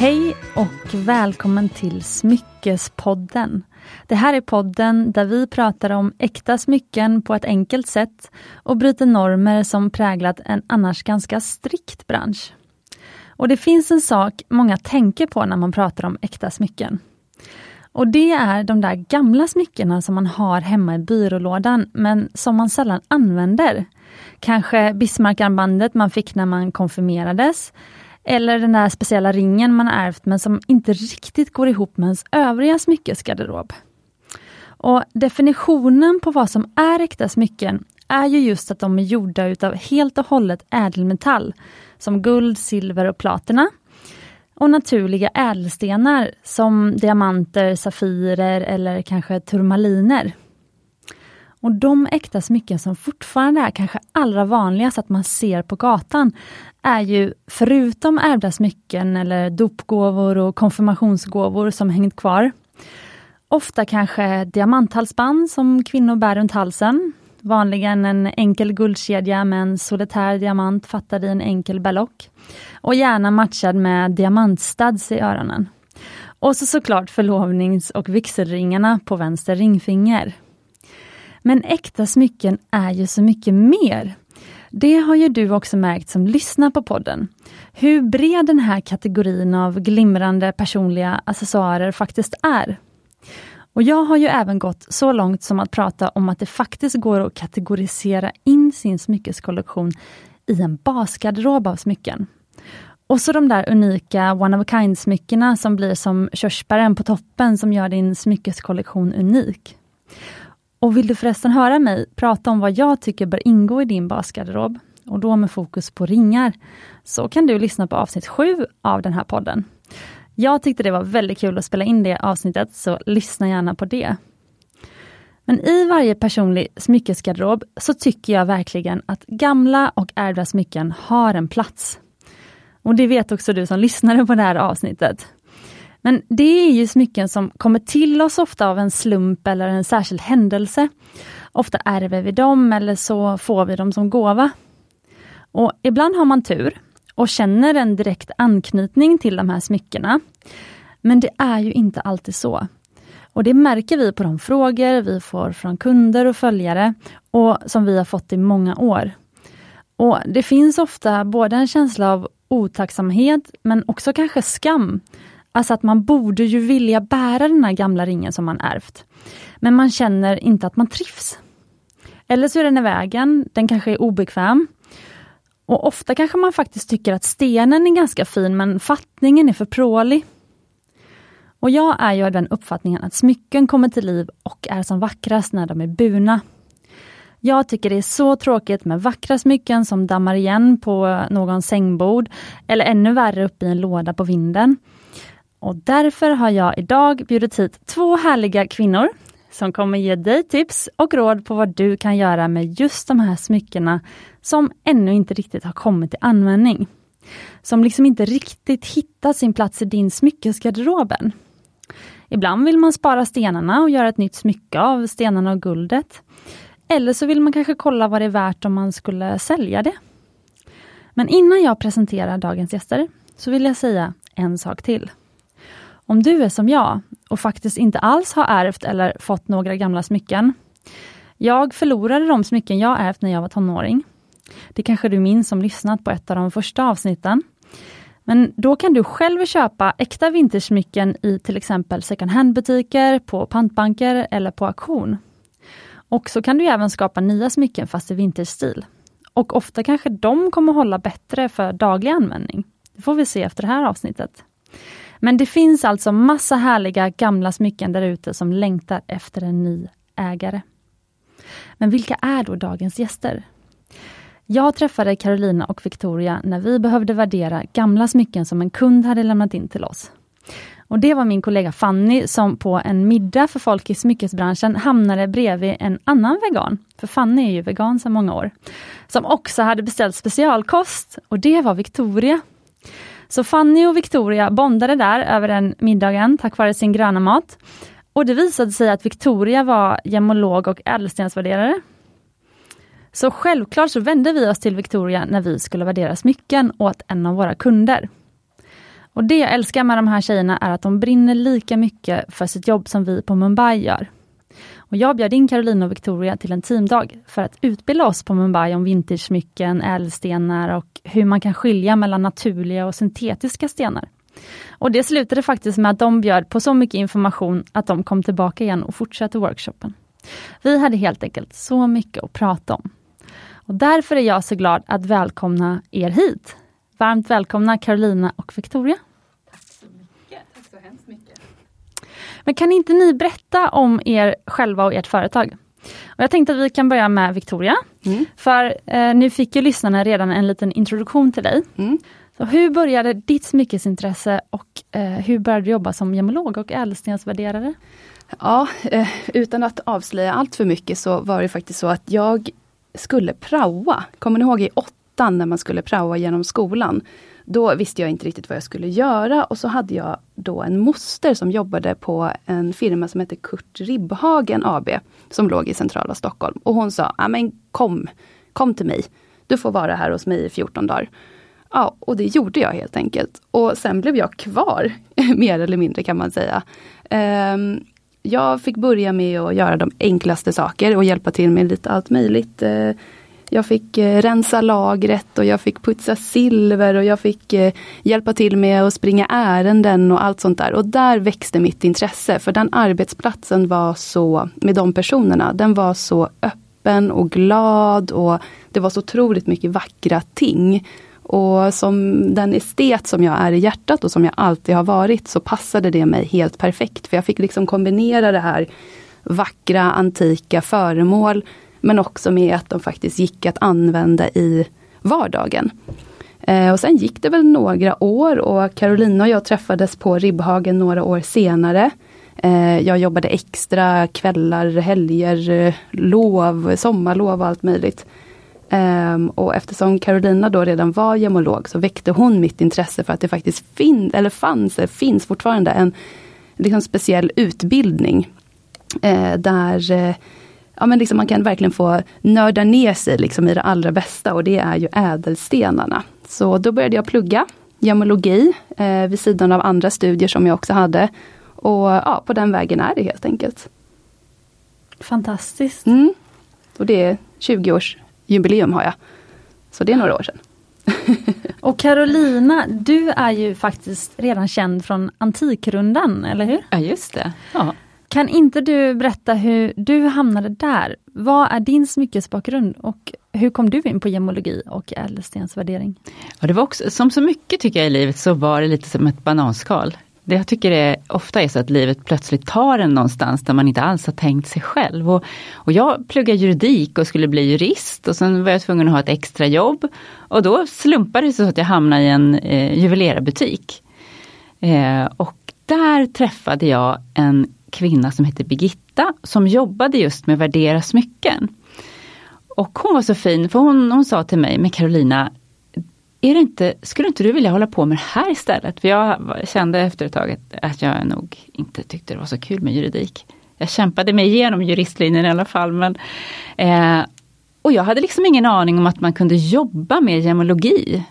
Hej och välkommen till Smyckespodden. Det här är podden där vi pratar om äkta smycken på ett enkelt sätt och bryter normer som präglat en annars ganska strikt bransch. Och det finns en sak många tänker på när man pratar om äkta smycken. Och det är de där gamla smyckena som man har hemma i byrålådan men som man sällan använder. Kanske Bismarckarmbandet man fick när man konfirmerades eller den där speciella ringen man ärvt men som inte riktigt går ihop med ens övriga smyckesgarderob. Och definitionen på vad som är äkta smycken är ju just att de är gjorda utav helt och hållet ädelmetall, som guld, silver och platina. Och naturliga ädelstenar som diamanter, safirer eller kanske turmaliner. Och de äkta smycken som fortfarande är kanske allra vanligast att man ser på gatan är ju förutom ärvda smycken eller dopgåvor och konfirmationsgåvor som hängt kvar. Ofta kanske diamanthalsband som kvinnor bär runt halsen. Vanligen en enkel guldkedja med en solitär diamant fattad i en enkel berlock. Och gärna matchad med diamantstads i öronen. Och så såklart förlovnings och vigselringarna på vänster ringfinger. Men äkta smycken är ju så mycket mer. Det har ju du också märkt som lyssnar på podden. Hur bred den här kategorin av glimrande personliga accessoarer faktiskt är. Och jag har ju även gått så långt som att prata om att det faktiskt går att kategorisera in sin smyckeskollektion i en basgarderob av smycken. Och så de där unika one of a kind-smyckena som blir som körsbären på toppen som gör din smyckeskollektion unik. Och vill du förresten höra mig prata om vad jag tycker bör ingå i din basgarderob, och då med fokus på ringar, så kan du lyssna på avsnitt 7 av den här podden. Jag tyckte det var väldigt kul att spela in det avsnittet, så lyssna gärna på det. Men i varje personlig smyckesgarderob så tycker jag verkligen att gamla och ärvda smycken har en plats. Och det vet också du som lyssnade på det här avsnittet. Men det är ju smycken som kommer till oss ofta av en slump eller en särskild händelse. Ofta ärver vi dem eller så får vi dem som gåva. Och ibland har man tur och känner en direkt anknytning till de här smyckena. Men det är ju inte alltid så. Och det märker vi på de frågor vi får från kunder och följare och som vi har fått i många år. Och Det finns ofta både en känsla av otacksamhet men också kanske skam Alltså att man borde ju vilja bära den här gamla ringen som man ärvt. Men man känner inte att man trivs. Eller så är den i vägen, den kanske är obekväm. Och ofta kanske man faktiskt tycker att stenen är ganska fin men fattningen är för prålig. Och jag är ju av den uppfattningen att smycken kommer till liv och är som vackrast när de är burna. Jag tycker det är så tråkigt med vackra smycken som dammar igen på någon sängbord eller ännu värre uppe i en låda på vinden. Och därför har jag idag bjudit hit två härliga kvinnor som kommer ge dig tips och råd på vad du kan göra med just de här smyckena som ännu inte riktigt har kommit till användning. Som liksom inte riktigt hittat sin plats i din smyckesgarderoben. Ibland vill man spara stenarna och göra ett nytt smycke av stenarna och guldet. Eller så vill man kanske kolla vad det är värt om man skulle sälja det. Men innan jag presenterar dagens gäster så vill jag säga en sak till. Om du är som jag och faktiskt inte alls har ärvt eller fått några gamla smycken. Jag förlorade de smycken jag ärvt när jag var tonåring. Det kanske du minns som lyssnat på ett av de första avsnitten. Men då kan du själv köpa äkta vintersmycken i till exempel second hand-butiker, på pantbanker eller på auktion. Och så kan du även skapa nya smycken fast i vinterstil. Och ofta kanske de kommer hålla bättre för daglig användning. Det får vi se efter det här avsnittet. Men det finns alltså massa härliga gamla smycken där ute som längtar efter en ny ägare. Men vilka är då dagens gäster? Jag träffade Carolina och Victoria när vi behövde värdera gamla smycken som en kund hade lämnat in till oss. Och Det var min kollega Fanny som på en middag för folk i smyckesbranschen hamnade bredvid en annan vegan, för Fanny är ju vegan sedan många år, som också hade beställt specialkost och det var Victoria. Så Fanny och Victoria bondade där över den middagen tack vare sin gröna mat. Och det visade sig att Victoria var gemolog och ädelstensvärderare. Så självklart så vände vi oss till Victoria när vi skulle värdera smycken åt en av våra kunder. Och det jag älskar med de här tjejerna är att de brinner lika mycket för sitt jobb som vi på Mumbai gör. Och jag bjöd in Carolina och Victoria till en teamdag för att utbilda oss på Mumbai om vintage-smycken, ädelstenar och hur man kan skilja mellan naturliga och syntetiska stenar. Och det slutade faktiskt med att de bjöd på så mycket information att de kom tillbaka igen och fortsatte workshopen. Vi hade helt enkelt så mycket att prata om. Och därför är jag så glad att välkomna er hit. Varmt välkomna Carolina och Victoria. Tack så mycket. Tack så hemskt mycket. Men kan inte ni berätta om er själva och ert företag? Och jag tänkte att vi kan börja med Victoria. Mm. För eh, nu fick ju lyssnarna redan en liten introduktion till dig. Mm. Så hur började ditt smyckesintresse och eh, hur började du jobba som gemolog och ädelstensvärderare? Ja, eh, utan att avslöja allt för mycket så var det faktiskt så att jag skulle praoa. Kommer ni ihåg i åttan när man skulle praoa genom skolan? Då visste jag inte riktigt vad jag skulle göra och så hade jag då en moster som jobbade på en firma som hette Kurt Ribbhagen AB, som låg i centrala Stockholm. Och hon sa, ah, men kom, kom till mig. Du får vara här hos mig i 14 dagar. Ja, och det gjorde jag helt enkelt. Och sen blev jag kvar, mer eller mindre kan man säga. Um, jag fick börja med att göra de enklaste saker och hjälpa till med lite allt möjligt. Eh, jag fick eh, rensa lagret och jag fick putsa silver och jag fick eh, hjälpa till med att springa ärenden och allt sånt där. Och där växte mitt intresse för den arbetsplatsen var så, med de personerna, den var så öppen och glad och det var så otroligt mycket vackra ting. Och som den estet som jag är i hjärtat och som jag alltid har varit så passade det mig helt perfekt. För jag fick liksom kombinera det här vackra antika föremål men också med att de faktiskt gick att använda i vardagen. Eh, och sen gick det väl några år och Carolina och jag träffades på Ribbhagen några år senare. Eh, jag jobbade extra kvällar, helger, lov, sommarlov och allt möjligt. Ehm, och eftersom Carolina då redan var gemolog så väckte hon mitt intresse för att det faktiskt fin eller fanns, eller finns fortfarande en liksom speciell utbildning. Eh, där ja, men liksom man kan verkligen få nörda ner sig liksom i det allra bästa och det är ju ädelstenarna. Så då började jag plugga gemologi uh, vid sidan av andra studier som jag också hade. Och ja, på den vägen är det helt enkelt. Fantastiskt. Mm. Och det är 20 års jubileum har jag. Så det är några år sedan. Och Carolina, du är ju faktiskt redan känd från Antikrundan, eller hur? Ja, just det. Ja. Kan inte du berätta hur du hamnade där? Vad är din smyckesbakgrund och hur kom du in på gemologi och ädelstensvärdering? Ja, det var också, som så mycket tycker jag i livet så var det lite som ett bananskal. Det jag tycker det ofta är så att livet plötsligt tar en någonstans där man inte alls har tänkt sig själv. Och, och jag pluggade juridik och skulle bli jurist och sen var jag tvungen att ha ett extra jobb. Och då slumpade det sig så att jag hamnade i en eh, juvelerarbutik. Eh, och där träffade jag en kvinna som hette Birgitta som jobbade just med att värdera smycken. Och hon var så fin för hon, hon sa till mig, men Carolina, är det inte, skulle inte du vilja hålla på med det här istället? För jag kände efter ett tag att jag nog inte tyckte det var så kul med juridik. Jag kämpade mig igenom juristlinjen i alla fall. Men, eh, och jag hade liksom ingen aning om att man kunde jobba med gemologi.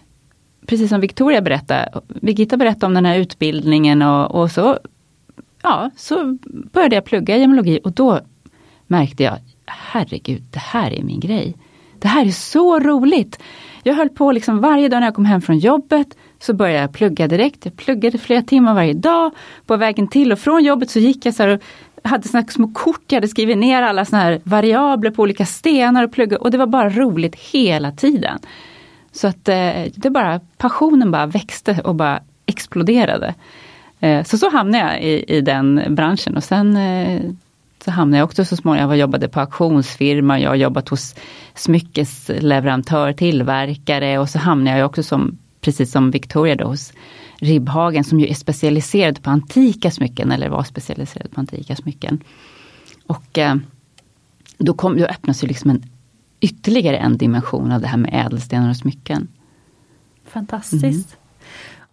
Precis som Victoria berättade. Birgitta berättade om den här utbildningen och, och så, ja, så började jag plugga gemologi och då märkte jag, herregud, det här är min grej. Det här är så roligt! Jag höll på liksom varje dag när jag kom hem från jobbet så började jag plugga direkt. Jag pluggade flera timmar varje dag. På vägen till och från jobbet så gick jag så här och hade såna små kort, jag hade skrivit ner alla såna här variabler på olika stenar och pluggade. och det var bara roligt hela tiden. Så att eh, det bara, passionen bara växte och bara exploderade. Eh, så så hamnade jag i, i den branschen och sen eh, så hamnade jag också så småningom, jag jobbade på auktionsfirma, jag har jobbat hos smyckesleverantör, tillverkare och så hamnade jag också som, precis som Victoria då, hos Ribbhagen som ju är specialiserad på antika smycken, eller var specialiserad på antika smycken. Och eh, då, kom, då öppnas ju liksom en, ytterligare en dimension av det här med ädelstenar och smycken. Fantastiskt. Mm.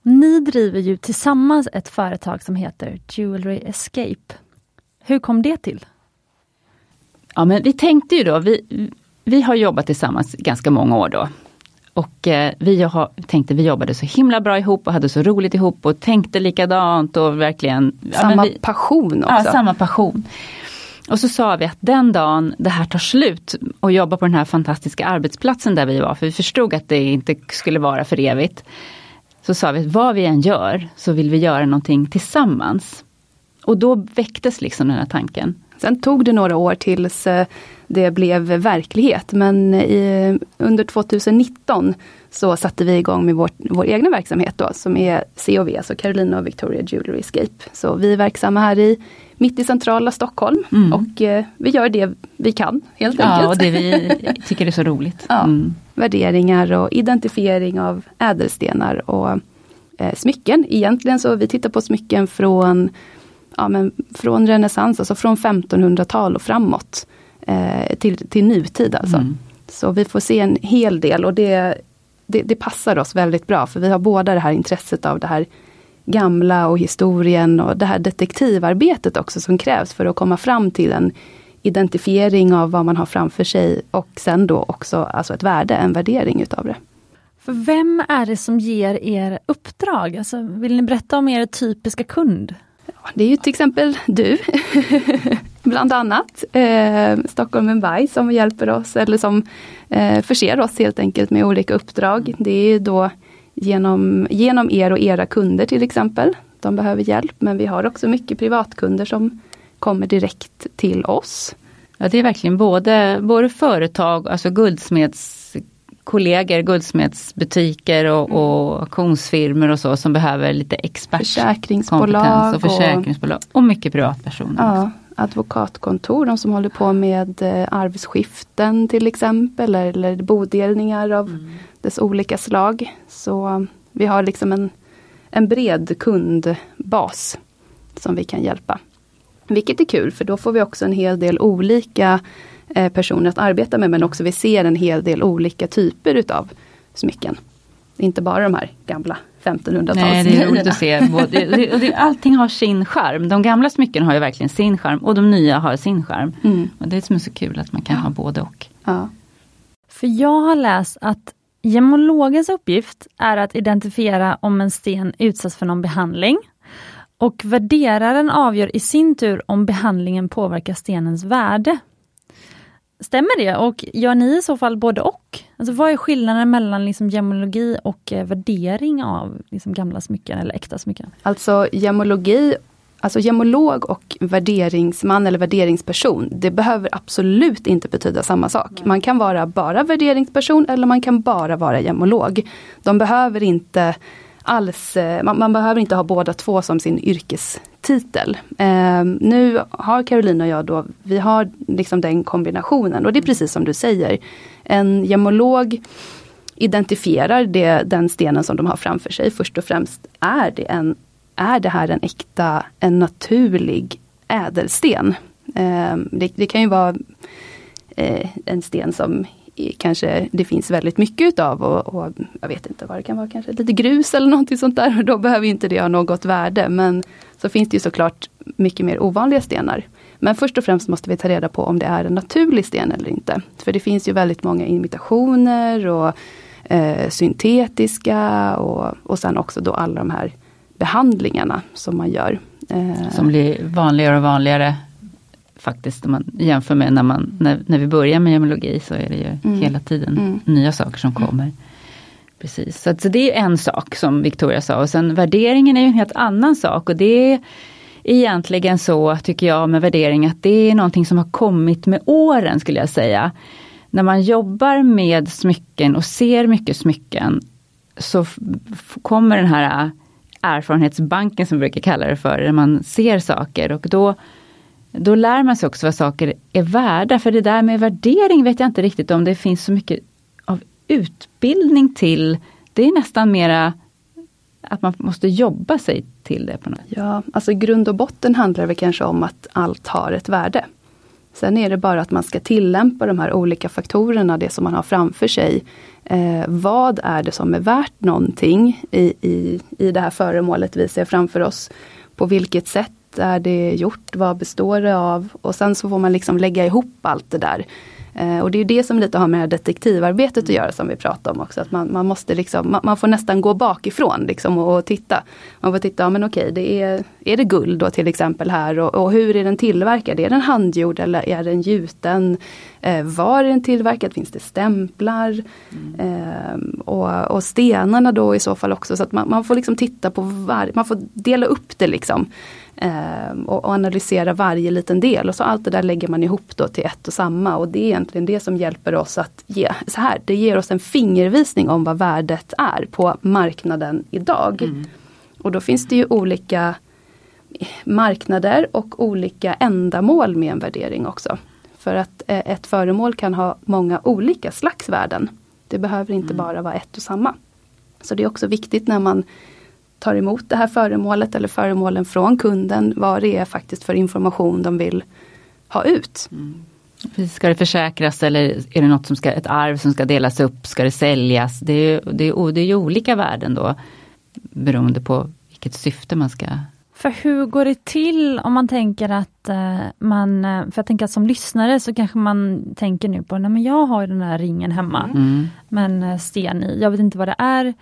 Ni driver ju tillsammans ett företag som heter Jewelry Escape. Hur kom det till? Ja men vi tänkte ju då, vi, vi har jobbat tillsammans ganska många år då. Och eh, vi har, tänkte vi jobbade så himla bra ihop och hade så roligt ihop och tänkte likadant och verkligen... Samma ja, vi, passion också. Ja, samma passion. Och så sa vi att den dagen det här tar slut och jobba på den här fantastiska arbetsplatsen där vi var, för vi förstod att det inte skulle vara för evigt. Så sa vi att vad vi än gör så vill vi göra någonting tillsammans. Och då väcktes liksom den här tanken. Sen tog det några år tills eh, det blev verklighet men eh, i, under 2019 så satte vi igång med vår, vår egna verksamhet då som är COV, alltså Carolina och Victoria Jewelry Escape. Så vi är verksamma här i mitt i centrala Stockholm mm. och eh, vi gör det vi kan helt enkelt. Ja, och det vi tycker är så roligt. Ja, mm. Värderingar och identifiering av ädelstenar och eh, smycken. Egentligen så vi tittar på smycken från ja, men från renässans, alltså från 1500-tal och framåt. Eh, till, till nutid alltså. Mm. Så vi får se en hel del och det, det, det, passar oss väldigt bra för vi har båda det här intresset av det här gamla och historien och det här detektivarbetet också som krävs för att komma fram till en identifiering av vad man har framför sig och sen då också alltså ett värde, en värdering utav det. För vem är det som ger er uppdrag? Alltså, vill ni berätta om er typiska kund? Det är ju till exempel du, bland annat. Eh, Stockholm Buy som hjälper oss eller som eh, förser oss helt enkelt med olika uppdrag. Det är då genom, genom er och era kunder till exempel. De behöver hjälp men vi har också mycket privatkunder som kommer direkt till oss. Ja det är verkligen både, både företag, alltså guldsmeds kollegor, guldsmedsbutiker och, mm. och auktionsfirmor och så som behöver lite expertkompetens och försäkringsbolag och, och mycket privatpersoner. Ja, advokatkontor, de som håller på med eh, arvsskiften till exempel eller bodelningar av mm. dess olika slag. Så vi har liksom en, en bred kundbas som vi kan hjälpa. Vilket är kul för då får vi också en hel del olika Eh, personer att arbeta med men också vi ser en hel del olika typer utav smycken. Inte bara de här gamla 1500-tals Nej, det är roligt att se. Både, allting har sin charm. De gamla smycken har ju verkligen sin charm och de nya har sin charm. Mm. Och det är som är så kul att man kan ja. ha både och. Ja. För jag har läst att gemologens uppgift är att identifiera om en sten utsatts för någon behandling. Och värderaren avgör i sin tur om behandlingen påverkar stenens värde. Stämmer det? Och gör ni i så fall både och? Alltså vad är skillnaden mellan liksom gemologi och eh, värdering av liksom gamla smycken eller äkta smycken? Alltså gemologi, alltså gemolog och värderingsman eller värderingsperson, det behöver absolut inte betyda samma sak. Man kan vara bara värderingsperson eller man kan bara vara gemolog. De behöver inte alls, eh, man, man, behöver inte ha båda två som sin yrkestitel. Eh, nu har Carolina och jag då, vi har liksom den kombinationen och det är precis som du säger. En gemolog identifierar det, den stenen som de har framför sig. Först och främst är det, en, är det här en äkta, en naturlig ädelsten. Eh, det, det, kan ju vara eh, en sten som kanske det finns väldigt mycket utav och, och, jag vet inte vad det kan vara, kanske lite grus eller någonting sånt där. Och då behöver inte det ha något värde. Men så finns det ju såklart mycket mer ovanliga stenar. Men först och främst måste vi ta reda på om det är en naturlig sten eller inte. För det finns ju väldigt många imitationer och eh, syntetiska och, och sen också då alla de här behandlingarna som man gör. Eh, som blir vanligare och vanligare faktiskt om man jämför med när, man, när, när vi börjar med gemologi så är det ju mm. hela tiden mm. nya saker som kommer. Mm. Precis, så, så det är en sak som Victoria sa och sen värderingen är en helt annan sak och det är egentligen så tycker jag med värdering att det är någonting som har kommit med åren skulle jag säga. När man jobbar med smycken och ser mycket smycken så kommer den här erfarenhetsbanken som vi brukar kalla det för, när man ser saker och då då lär man sig också vad saker är värda. För det där med värdering vet jag inte riktigt om det finns så mycket av utbildning till. Det är nästan mera att man måste jobba sig till det. på något Ja, alltså i grund och botten handlar det kanske om att allt har ett värde. Sen är det bara att man ska tillämpa de här olika faktorerna, det som man har framför sig. Eh, vad är det som är värt någonting i, i, i det här föremålet vi ser framför oss? På vilket sätt är det gjort? Vad består det av? Och sen så får man liksom lägga ihop allt det där. Eh, och det är det som lite har med detektivarbetet att göra som vi pratade om också. Att man, man måste liksom, man, man, får nästan gå bakifrån liksom och, och, titta. Man får titta, ja men okej, det är, är det guld då till exempel här och, och hur är den tillverkad? Är den handgjord eller är den gjuten? Eh, var är den tillverkad? Finns det stämplar? Mm. Eh, och, och, stenarna då i så fall också. Så att man, man får liksom titta på varje, man får dela upp det liksom. Eh, och, och, analysera varje liten del och så allt det där lägger man ihop då till ett och samma och det är egentligen det som hjälper oss att ge, så här, det ger oss en fingervisning om vad värdet är på marknaden idag. Mm. Och då finns det ju olika marknader och olika ändamål med en värdering också. För att eh, ett föremål kan ha många olika slags värden. Det behöver inte mm. bara vara ett och samma. Så det är också viktigt när man tar emot det här föremålet eller föremålen från kunden, vad det är faktiskt för information de vill ha ut. Mm. Ska det försäkras eller är det något som ska, ett arv som ska delas upp, ska det säljas? Det är, det är, det är ju olika värden då beroende på vilket syfte man ska för hur går det till om man tänker att uh, man, uh, för jag tänker att som lyssnare så kanske man tänker nu på, nej men jag har den här ringen hemma, mm. men uh, sten i, jag vet inte vad det är,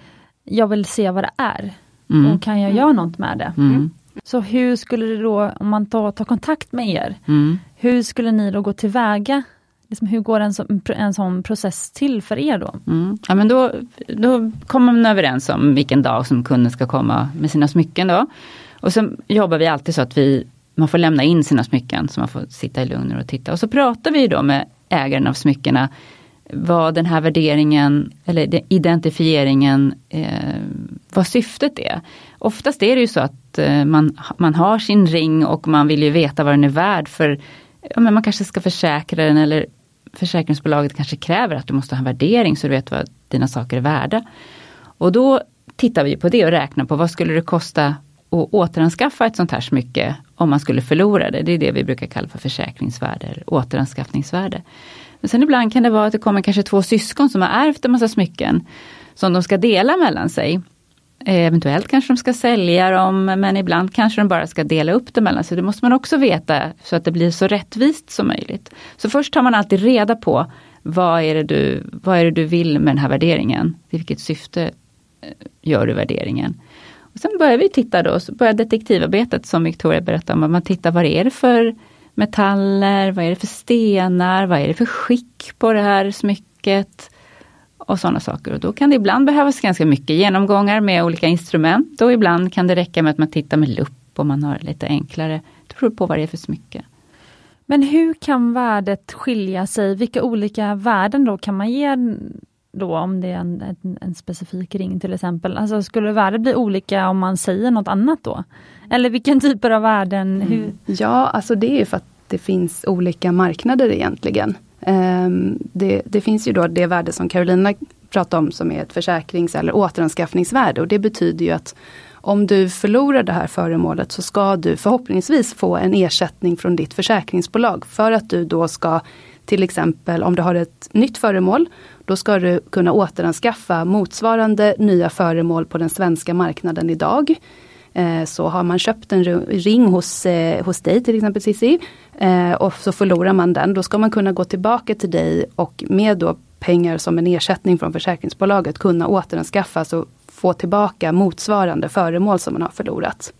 jag vill se vad det är. Mm. Och kan jag göra något med det? Mm. Så hur skulle det då, om man tar, tar kontakt med er, mm. hur skulle ni då gå tillväga? Liksom hur går en, så, en sån process till för er då? Mm. Ja, men då, då kommer man överens om vilken dag som kunden ska komma med sina smycken. Då. Och sen jobbar vi alltid så att vi, man får lämna in sina smycken så man får sitta i lugn och titta. Och så pratar vi då med ägaren av smyckena vad den här värderingen eller identifieringen, eh, vad syftet är. Oftast är det ju så att eh, man, man har sin ring och man vill ju veta vad den är värd för ja, men man kanske ska försäkra den eller försäkringsbolaget kanske kräver att du måste ha en värdering så du vet vad dina saker är värda. Och då tittar vi på det och räknar på vad skulle det kosta att återanskaffa ett sånt här smycke om man skulle förlora det. Det är det vi brukar kalla för försäkringsvärde, eller återanskaffningsvärde. Men sen ibland kan det vara att det kommer kanske två syskon som har ärvt en massa smycken som de ska dela mellan sig. Eh, eventuellt kanske de ska sälja dem men ibland kanske de bara ska dela upp det mellan sig. Det måste man också veta så att det blir så rättvist som möjligt. Så först tar man alltid reda på vad är det du, vad är det du vill med den här värderingen? Vilket syfte eh, gör du värderingen? Och sen börjar vi titta då, så börjar detektivarbetet som Victoria berättade om, man tittar vad är det för metaller, vad är det för stenar, vad är det för skick på det här smycket och sådana saker. Och då kan det ibland behövas ganska mycket genomgångar med olika instrument och ibland kan det räcka med att man tittar med lupp och man har lite enklare. Det beror på vad det är för smycke. Men hur kan värdet skilja sig? Vilka olika värden då kan man ge då om det är en, en, en, specifik ring till exempel? Alltså skulle värdet bli olika om man säger något annat då? Eller vilken typer av värden? Mm. Hur? Ja, alltså det är för att det finns olika marknader egentligen. Um, det, det, finns ju då det värde som Carolina pratade om som är ett försäkrings eller återanskaffningsvärde och det betyder ju att om du förlorar det här föremålet så ska du förhoppningsvis få en ersättning från ditt försäkringsbolag för att du då ska till exempel om du har ett nytt föremål då ska du kunna återanskaffa motsvarande nya föremål på den svenska marknaden idag. Eh, så har man köpt en ring hos, eh, hos dig till exempel Cissi eh, och så förlorar man den, då ska man kunna gå tillbaka till dig och med då pengar som en ersättning från försäkringsbolaget kunna återanskaffa och få tillbaka motsvarande föremål som man har förlorat.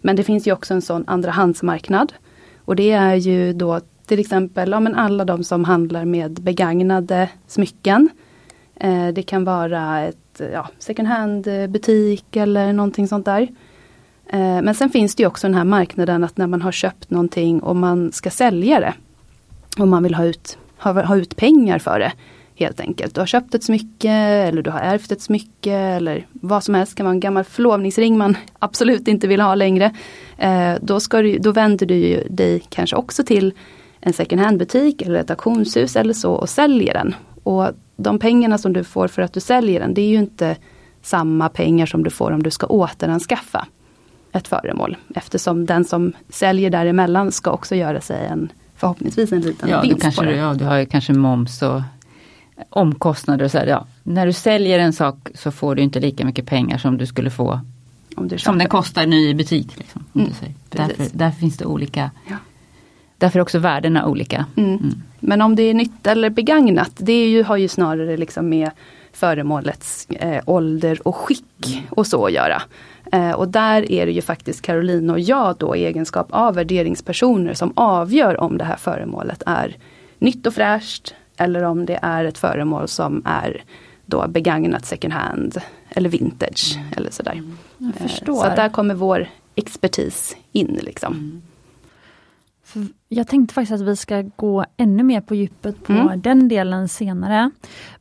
Men det finns ju också en sån andrahandsmarknad. Och det är ju då till exempel ja, men alla de som handlar med begagnade smycken. Eh, det kan vara ett ja, second hand eh, butik eller någonting sånt där. Eh, men sen finns det också den här marknaden att när man har köpt någonting och man ska sälja det. Och man vill ha ut, ha, ha ut pengar för det. Helt enkelt. Du har köpt ett smycke eller du har ärvt ett smycke eller vad som helst. Kan vara en gammal förlovningsring man absolut inte vill ha längre. Eh, då, ska du, då vänder du dig kanske också till en second hand butik eller ett auktionshus eller så och säljer den. Och de pengarna som du får för att du säljer den, det är ju inte samma pengar som du får om du ska återanskaffa ett föremål. Eftersom den som säljer däremellan ska också göra sig en förhoppningsvis en liten ja, vinst kanske, på det. Ja, du har ju kanske moms och omkostnader och så här, ja. När du säljer en sak så får du inte lika mycket pengar som du skulle få om du som den kostar ny i butik. Liksom, mm, därför, därför, finns det olika ja. Därför är också värdena olika. Mm. Mm. Men om det är nytt eller begagnat, det är ju, har ju snarare liksom med föremålets eh, ålder och skick och så att göra. Eh, och där är det ju faktiskt Caroline och jag då i egenskap av värderingspersoner som avgör om det här föremålet är nytt och fräscht eller om det är ett föremål som är då begagnat second hand eller vintage mm. eller sådär. Jag eh. Så där kommer vår expertis in. Liksom. Jag tänkte faktiskt att vi ska gå ännu mer på djupet på mm. den delen senare.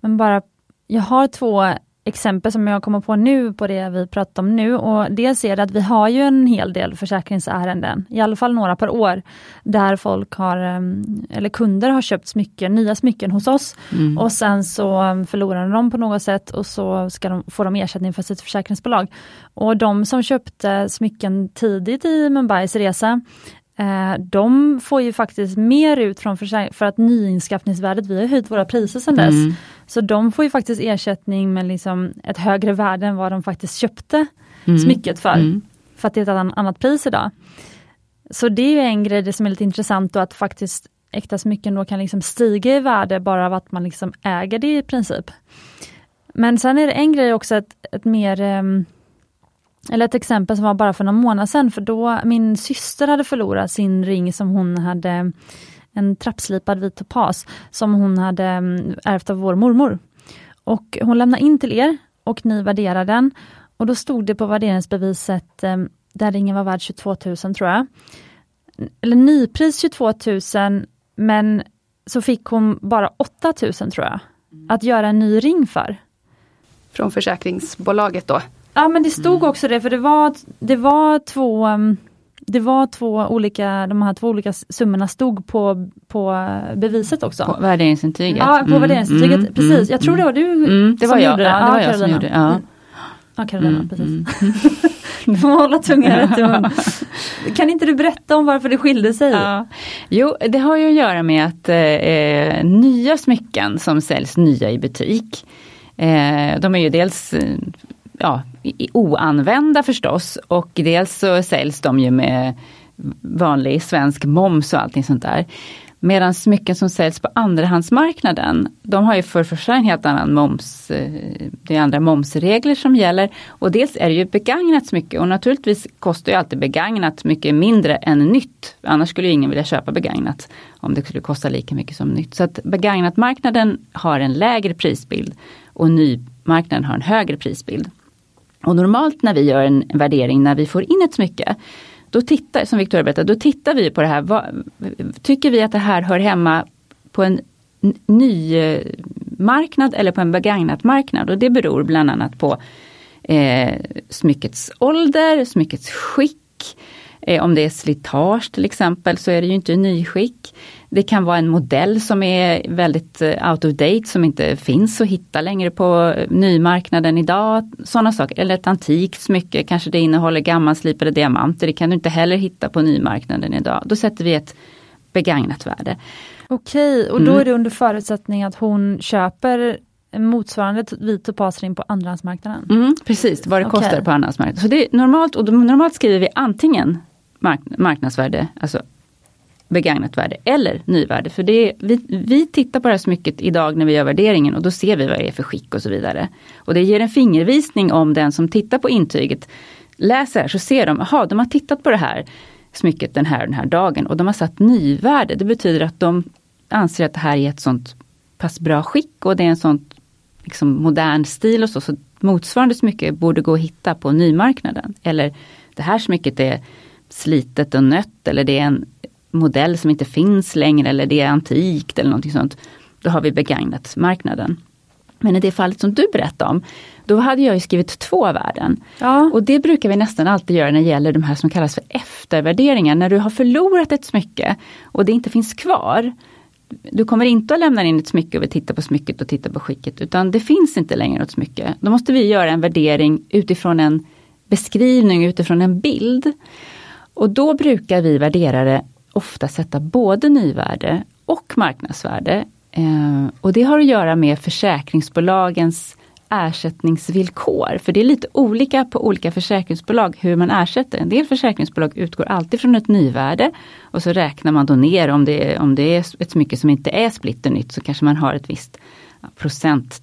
Men bara, jag har två exempel som jag kommer på nu på det vi pratar om nu. Och dels är det att vi har ju en hel del försäkringsärenden, i alla fall några per år, där folk har, ehm, eller kunder har köpt smycken, nya smycken hos oss mm. och sen så förlorar de på något sätt och så ska de, får de ersättning för sitt försäkringsbolag. Och de som köpte smycken tidigt i Mumbais resa, de får ju faktiskt mer ut från för att nyinskaffningsvärdet, vi har höjt våra priser sedan dess. Mm. Så de får ju faktiskt ersättning med liksom ett högre värde än vad de faktiskt köpte mm. smycket för. Mm. För att det är ett annat pris idag. Så det är en grej som är lite intressant då att faktiskt äkta smycken då kan liksom stiga i värde bara av att man liksom äger det i princip. Men sen är det en grej också, ett, ett mer um, eller ett exempel som var bara för någon månad sedan, för då min syster hade förlorat sin ring som hon hade, en trappslipad vit topas, som hon hade mm, ärvt av vår mormor. Och hon lämnade in till er och ni värderade den. Och då stod det på värderingsbeviset, eh, där ringen var värd 22 000 tror jag. Eller nypris 22 000, men så fick hon bara 8 000 tror jag, att göra en ny ring för. Från försäkringsbolaget då? Ja men det stod också det, för det var, det var två um, det var två olika, de här två olika summorna stod på, på beviset också. På värderingsintyget? Ja, på mm, värderingintyget, mm, precis. Mm, jag tror det var du mm, det var som jag. gjorde det. Ja, det var jag som gjorde ja. Ja, Carolina, mm, precis. Mm. du får hålla tungan rätt i mun. Kan inte du berätta om varför det skilde sig? Ja. Jo, det har ju att göra med att eh, nya smycken som säljs nya i butik, eh, de är ju dels ja, oanvända förstås och dels så säljs de ju med vanlig svensk moms och allting sånt där. Medan smycken som säljs på andrahandsmarknaden, de har ju för första en helt annan moms, eh, det är andra momsregler som gäller. Och dels är det ju begagnat smycke och naturligtvis kostar ju alltid begagnat mycket mindre än nytt. Annars skulle ju ingen vilja köpa begagnat om det skulle kosta lika mycket som nytt. Så att begagnatmarknaden har en lägre prisbild och nymarknaden har en högre prisbild. Och normalt när vi gör en värdering när vi får in ett smycke, då tittar, som Victoria berättade, då tittar vi på det här. Vad, tycker vi att det här hör hemma på en ny eh, marknad eller på en begagnat marknad? Och det beror bland annat på eh, smyckets ålder, smyckets skick, om det är slitage till exempel så är det ju inte nyskick. Det kan vara en modell som är väldigt eh, out of date som inte finns att hitta längre på eh, nymarknaden idag. Sådana saker. Eller ett antikt smycke, kanske det innehåller gammalslipade diamanter. Det kan du inte heller hitta på nymarknaden idag. Då sätter vi ett begagnat värde. Okej, och då mm. är det under förutsättning att hon köper motsvarande vit topasring på andrahandsmarknaden? Mm, precis, vad det okay. kostar på andrahandsmarknaden. Så det är normalt, och normalt skriver vi antingen mark marknadsvärde, alltså begagnat värde eller nyvärde. För det är, vi, vi tittar på det här smycket idag när vi gör värderingen och då ser vi vad det är för skick och så vidare. Och det ger en fingervisning om den som tittar på intyget läser så ser de, aha, de har tittat på det här smycket den här den här dagen och de har satt nyvärde. Det betyder att de anser att det här är ett sånt pass bra skick och det är en sån liksom, modern stil och så. Så motsvarande smycke borde gå att hitta på nymarknaden. Eller det här smycket är slitet och nött eller det är en modell som inte finns längre eller det är antikt eller någonting sånt. Då har vi begagnat marknaden. Men i det fallet som du berättade om, då hade jag skrivit två värden. Ja. Och det brukar vi nästan alltid göra när det gäller de här som kallas för eftervärderingar. När du har förlorat ett smycke och det inte finns kvar. Du kommer inte att lämna in ett smycke och vi tittar på smycket och tittar på skicket utan det finns inte längre något smycke. Då måste vi göra en värdering utifrån en beskrivning, utifrån en bild. Och då brukar vi värderare ofta sätta både nyvärde och marknadsvärde. Eh, och det har att göra med försäkringsbolagens ersättningsvillkor. För det är lite olika på olika försäkringsbolag hur man ersätter. En del försäkringsbolag utgår alltid från ett nyvärde och så räknar man då ner om det, om det är ett smycke som inte är splitternytt så kanske man har ett visst procent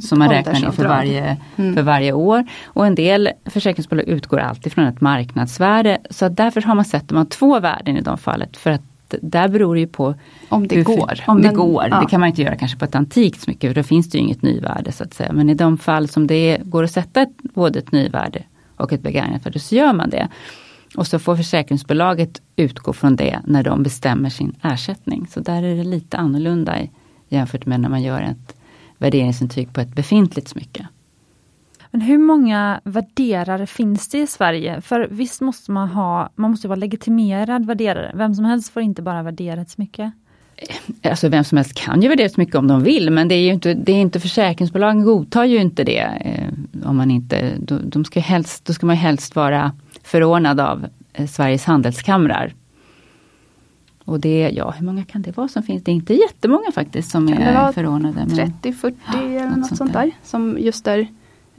som man räknar ner för varje, mm. för varje år. Och en del försäkringsbolag utgår alltid från ett marknadsvärde. Så därför har man sett man två värden i de fallet. För att där beror det ju på om det hur, går. Om Men, det går. Ja. Det kan man inte göra kanske på ett antikt smycke för då finns det ju inget nyvärde så att säga. Men i de fall som det går att sätta ett, både ett nyvärde och ett begagnat värde så gör man det. Och så får försäkringsbolaget utgå från det när de bestämmer sin ersättning. Så där är det lite annorlunda jämfört med när man gör ett värderingsintyg på ett befintligt smycke. Men hur många värderare finns det i Sverige? För visst måste man ha, man måste vara legitimerad värderare. Vem som helst får inte bara värdera ett smycke. Alltså vem som helst kan ju värdera ett smycke om de vill men det är ju inte, det är inte försäkringsbolagen godtar ju inte det. Eh, om man inte, då, de ska helst, då ska man helst vara förordnad av eh, Sveriges handelskamrar. Och det, ja hur många kan det vara som finns? Det är inte jättemånga faktiskt som kan är förordnade. 30-40 eller något, något sånt där. där. Som just är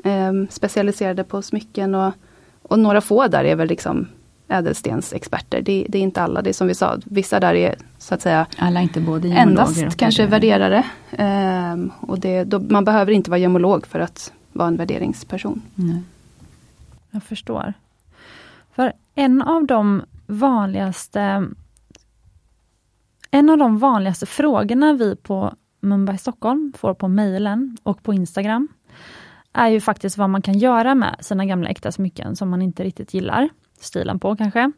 eh, specialiserade på smycken och, och några få där är väl liksom ädelstensexperter. Det, det, är inte alla, det är som vi sa, vissa där är så att säga alla inte både endast kanske värderare. Eh, och det, då, man behöver inte vara gemolog för att vara en värderingsperson. Nej. Jag förstår. För en av de vanligaste en av de vanligaste frågorna vi på Mumbai Stockholm får på mejlen och på Instagram är ju faktiskt vad man kan göra med sina gamla äkta smycken som man inte riktigt gillar stilen på kanske.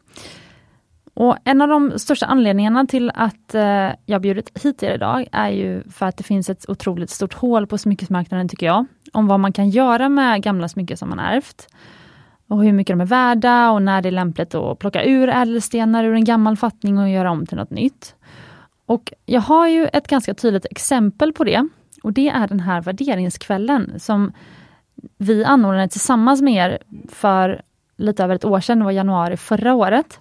Och En av de största anledningarna till att eh, jag bjudit hit er idag är ju för att det finns ett otroligt stort hål på smyckesmarknaden tycker jag. Om vad man kan göra med gamla smycken som man ärvt. Och hur mycket de är värda och när det är lämpligt att plocka ur ädelstenar ur en gammal fattning och göra om till något nytt. Och jag har ju ett ganska tydligt exempel på det. Och det är den här värderingskvällen som vi anordnade tillsammans med er för lite över ett år sedan, det var januari förra året.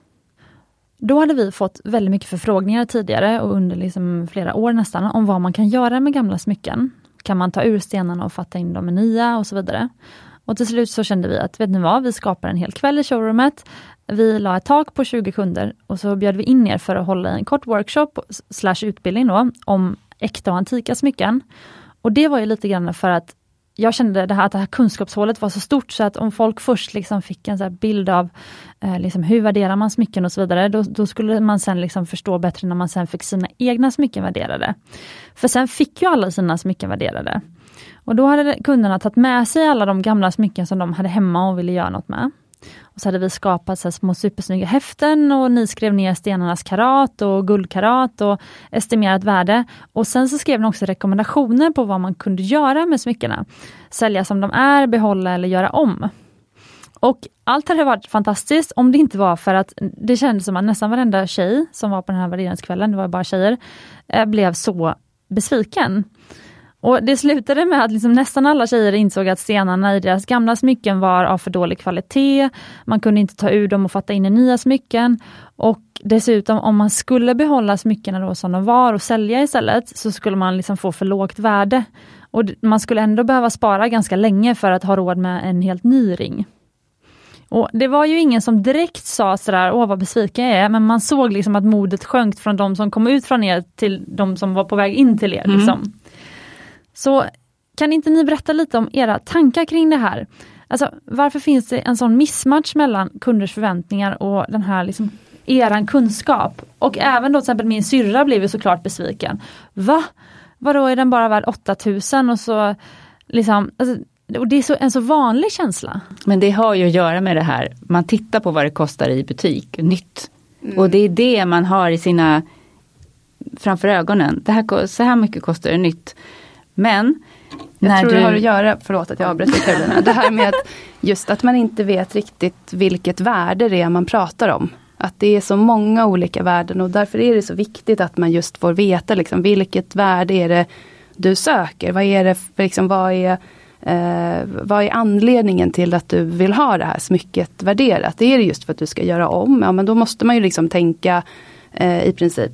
Då hade vi fått väldigt mycket förfrågningar tidigare och under liksom flera år nästan om vad man kan göra med gamla smycken. Kan man ta ur stenarna och fatta in dem i nya och så vidare. Och till slut så kände vi att, vet ni vad, vi skapar en hel kväll i showroomet. Vi la ett tak på 20 kunder och så bjöd vi in er för att hålla en kort workshop slash utbildning då, om äkta och antika smycken. Och det var ju lite grann för att jag kände det här, att det här kunskapshålet var så stort så att om folk först liksom fick en så bild av eh, liksom hur värderar man smycken och så vidare, då, då, skulle man sen liksom förstå bättre när man sen fick sina egna smycken värderade. För sen fick ju alla sina smycken värderade. Och då hade kunderna tagit med sig alla de gamla smycken som de hade hemma och ville göra något med. Och så hade vi skapat så små supersnygga häften och ni skrev ner stenarnas karat och guldkarat och estimerat värde. Och sen så skrev ni också rekommendationer på vad man kunde göra med smyckena. Sälja som de är, behålla eller göra om. Och allt hade varit fantastiskt om det inte var för att det kändes som att nästan varenda tjej som var på den här värderingskvällen, det var bara tjejer, eh, blev så besviken. Och Det slutade med att liksom nästan alla tjejer insåg att stenarna i deras gamla smycken var av för dålig kvalitet. Man kunde inte ta ur dem och fatta in i nya smycken. Och dessutom om man skulle behålla smyckena då som de var och sälja istället så skulle man liksom få för lågt värde. Och Man skulle ändå behöva spara ganska länge för att ha råd med en helt ny ring. Och Det var ju ingen som direkt sa sådär, åh vad besviken jag är, men man såg liksom att modet sjönk från de som kom ut från er till de som var på väg in till er. Mm. Liksom. Så kan inte ni berätta lite om era tankar kring det här? Alltså, varför finns det en sån missmatch mellan kunders förväntningar och den här liksom, eran kunskap? Och även då till exempel min syrra blev ju såklart besviken. Va? Vadå är den bara värd 8000 och så liksom alltså, och det är så, en så vanlig känsla. Men det har ju att göra med det här, man tittar på vad det kostar i butik, nytt. Mm. Och det är det man har i sina framför ögonen. Det här, så här mycket kostar det nytt. Men jag tror du... det har att göra, förlåt att jag avbryter Karolina, det här med att just att man inte vet riktigt vilket värde det är man pratar om. Att det är så många olika värden och därför är det så viktigt att man just får veta liksom, vilket värde är det du söker. Vad är det, liksom, vad är Eh, vad är anledningen till att du vill ha det här smycket värderat? Det är det just för att du ska göra om? Ja men då måste man ju liksom tänka Eh, i princip.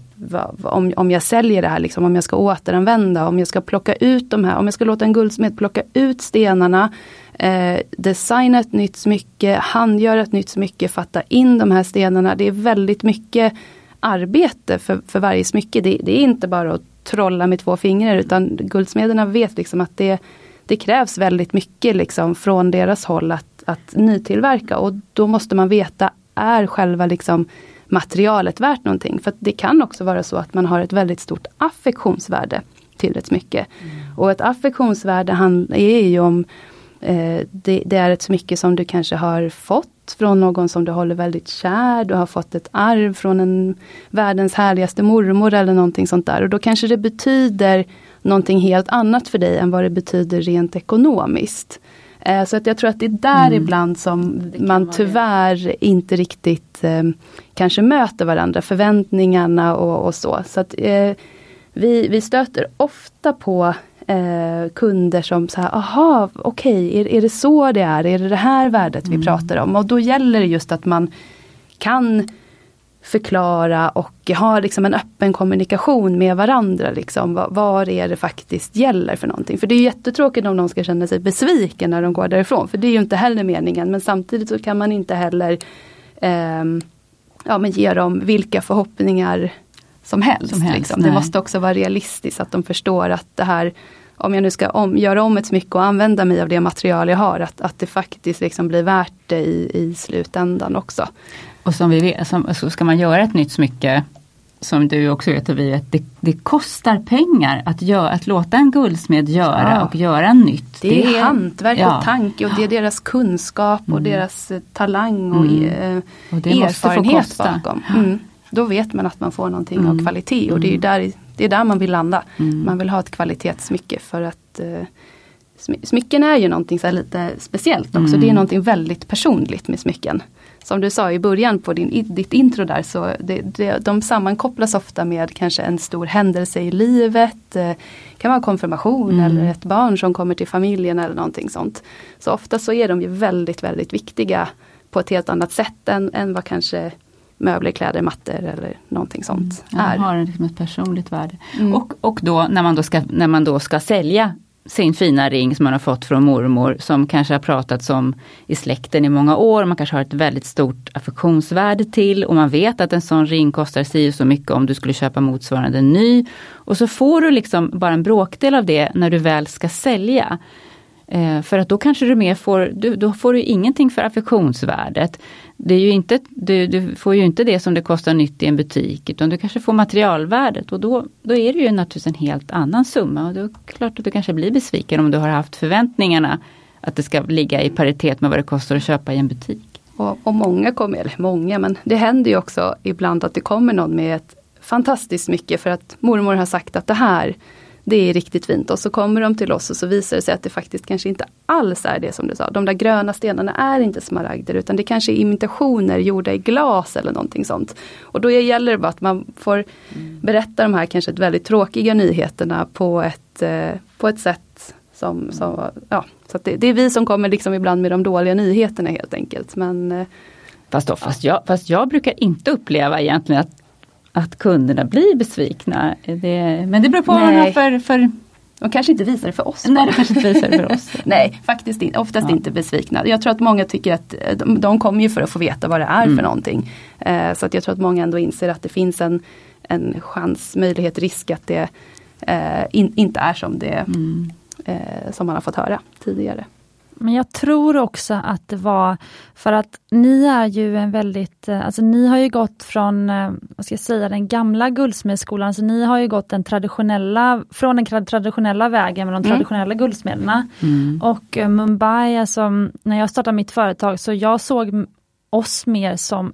Om, om jag säljer det här, liksom, om jag ska återanvända, om jag ska plocka ut de här, om jag ska låta en guldsmed plocka ut stenarna, eh, designa ett nytt smycke, handgöra ett nytt smycke, fatta in de här stenarna. Det är väldigt mycket arbete för, för varje smycke. Det, det är inte bara att trolla med två fingrar utan guldsmederna vet liksom att det, det krävs väldigt mycket liksom från deras håll att, att nytillverka och då måste man veta, är själva liksom materialet värt någonting? För det kan också vara så att man har ett väldigt stort affektionsvärde till ett smycke. Mm. Och ett affektionsvärde är ju om eh, det, det, är ett smycke som du kanske har fått från någon som du håller väldigt kär. Du har fått ett arv från en världens härligaste mormor eller någonting sånt där. Och då kanske det betyder någonting helt annat för dig än vad det betyder rent ekonomiskt. Eh, så att jag tror att det är där mm. ibland som man tyvärr det. inte riktigt eh, kanske möter varandra, förväntningarna och, och så. så att, eh, vi, vi stöter ofta på eh, kunder som så här, aha, okej, okay, är, är det så det är? Är det det här värdet mm. vi pratar om? Och då gäller det just att man kan förklara och ha liksom en öppen kommunikation med varandra. Liksom, vad, vad är det faktiskt gäller för någonting. För det är jättetråkigt om de ska känna sig besviken när de går därifrån. För det är ju inte heller meningen. Men samtidigt så kan man inte heller eh, ja, men ge dem vilka förhoppningar som helst. Som helst liksom. Det måste också vara realistiskt att de förstår att det här om jag nu ska om, göra om ett smycke och använda mig av det material jag har, att, att det faktiskt liksom blir värt det i, i slutändan också. Och som vi vet, som, så ska man göra ett nytt smycke som du också vet vi att det, det, kostar pengar att, gör, att låta en guldsmed göra ja. och göra nytt. Det är, det är hantverk ja. och tanke och det är deras kunskap och mm. deras eh, talang och, mm. Eh, och erfarenhet bakom. Mm. Då vet man att man får någonting av mm. kvalitet och det är mm. där, det är där man vill landa. Mm. Man vill ha ett kvalitetssmycke för att eh, Smycken är ju någonting så lite speciellt också. Det är någonting väldigt personligt med smycken som du sa i början på din, ditt intro där, så det, det, de sammankopplas ofta med kanske en stor händelse i livet. Det kan vara konfirmation mm. eller ett barn som kommer till familjen eller någonting sånt. Så ofta så är de ju väldigt, väldigt viktiga på ett helt annat sätt än, än vad kanske möbler, kläder, mattor eller någonting sånt mm. är. Ja, har liksom ett personligt värde. Mm. Och, och då när man då, ska, när man då ska sälja sin fina ring som man har fått från mormor som kanske har pratats om i släkten i många år. Man kanske har ett väldigt stort affektionsvärde till och man vet att en sån ring kostar si så mycket om du skulle köpa motsvarande ny. Och så får du liksom bara en bråkdel av det när du väl ska sälja. Eh, för att då kanske du mer får, du, då får du ingenting för affektionsvärdet. Det är ju inte, du, du, får ju inte det som det kostar nytt i en butik utan du kanske får materialvärdet och då, då är det ju naturligtvis en helt annan summa. Och då är det klart att du kanske blir besviken om du har haft förväntningarna att det ska ligga i paritet med vad det kostar att köpa i en butik. Och, och många kommer, eller många, men det händer ju också ibland att det kommer någon med ett fantastiskt mycket för att mormor har sagt att det här det är riktigt fint och så kommer de till oss och så visar det sig att det faktiskt kanske inte alls är det som du sa. De där gröna stenarna är inte smaragder utan det kanske är imitationer gjorda i glas eller någonting sånt. Och då gäller det bara att man får berätta de här kanske väldigt tråkiga nyheterna på ett, eh, på ett sätt som, som ja, så det, det, är vi som kommer liksom ibland med de dåliga nyheterna helt enkelt. Men, eh, Fast, då, fast, jag, fast jag brukar inte uppleva egentligen att att kunderna blir besvikna. Det, men det beror på Nej. vad man har för, för de kanske inte visar det för oss. Nej, de kanske inte visar för oss. Nej, faktiskt inte, oftast ja. inte besvikna. Jag tror att många tycker att eh, de, de kommer ju för att få veta vad det är mm. för någonting. Eh, så att jag tror att många ändå inser att det finns en, en chans, möjlighet, risk att det eh, in, inte är som det mm. eh, som man har fått höra tidigare. Men jag tror också att det var för att ni är ju en väldigt, eh, alltså ni har ju gått från, eh, vad ska jag säga, den gamla guldsmedsskolan, alltså ni har ju gått den traditionella, från den traditionella vägen med de mm. traditionella guldsmederna. Mm. Och eh, Mumbai, alltså när jag startade mitt företag så jag såg oss mer som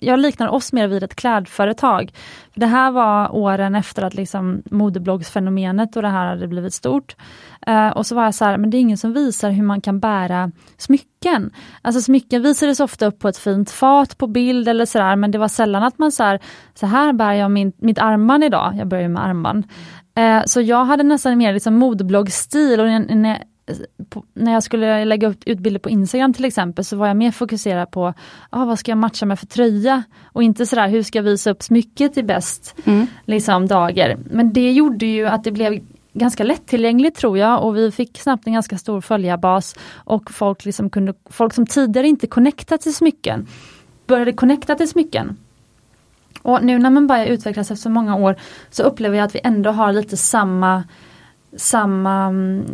jag liknar oss mer vid ett klädföretag. Det här var åren efter att liksom modebloggsfenomenet och det här hade blivit stort. Uh, och så var jag så här, men det är ingen som visar hur man kan bära smycken. Alltså smycken visades ofta upp på ett fint fat på bild eller sådär, men det var sällan att man så här, så här bär jag min, mitt armband idag. Jag börjar med armband. Uh, så jag hade nästan mer liksom modebloggstil och när, på, när jag skulle lägga ut, ut bilder på Instagram till exempel så var jag mer fokuserad på ah, vad ska jag matcha med för tröja och inte sådär hur ska jag visa upp smycket i bäst mm. liksom, dagar. Men det gjorde ju att det blev ganska lättillgängligt tror jag och vi fick snabbt en ganska stor följarbas och folk, liksom kunde, folk som tidigare inte connectat till smycken började connecta till smycken. Och nu när man börjar utvecklas efter så många år så upplever jag att vi ändå har lite samma samma um,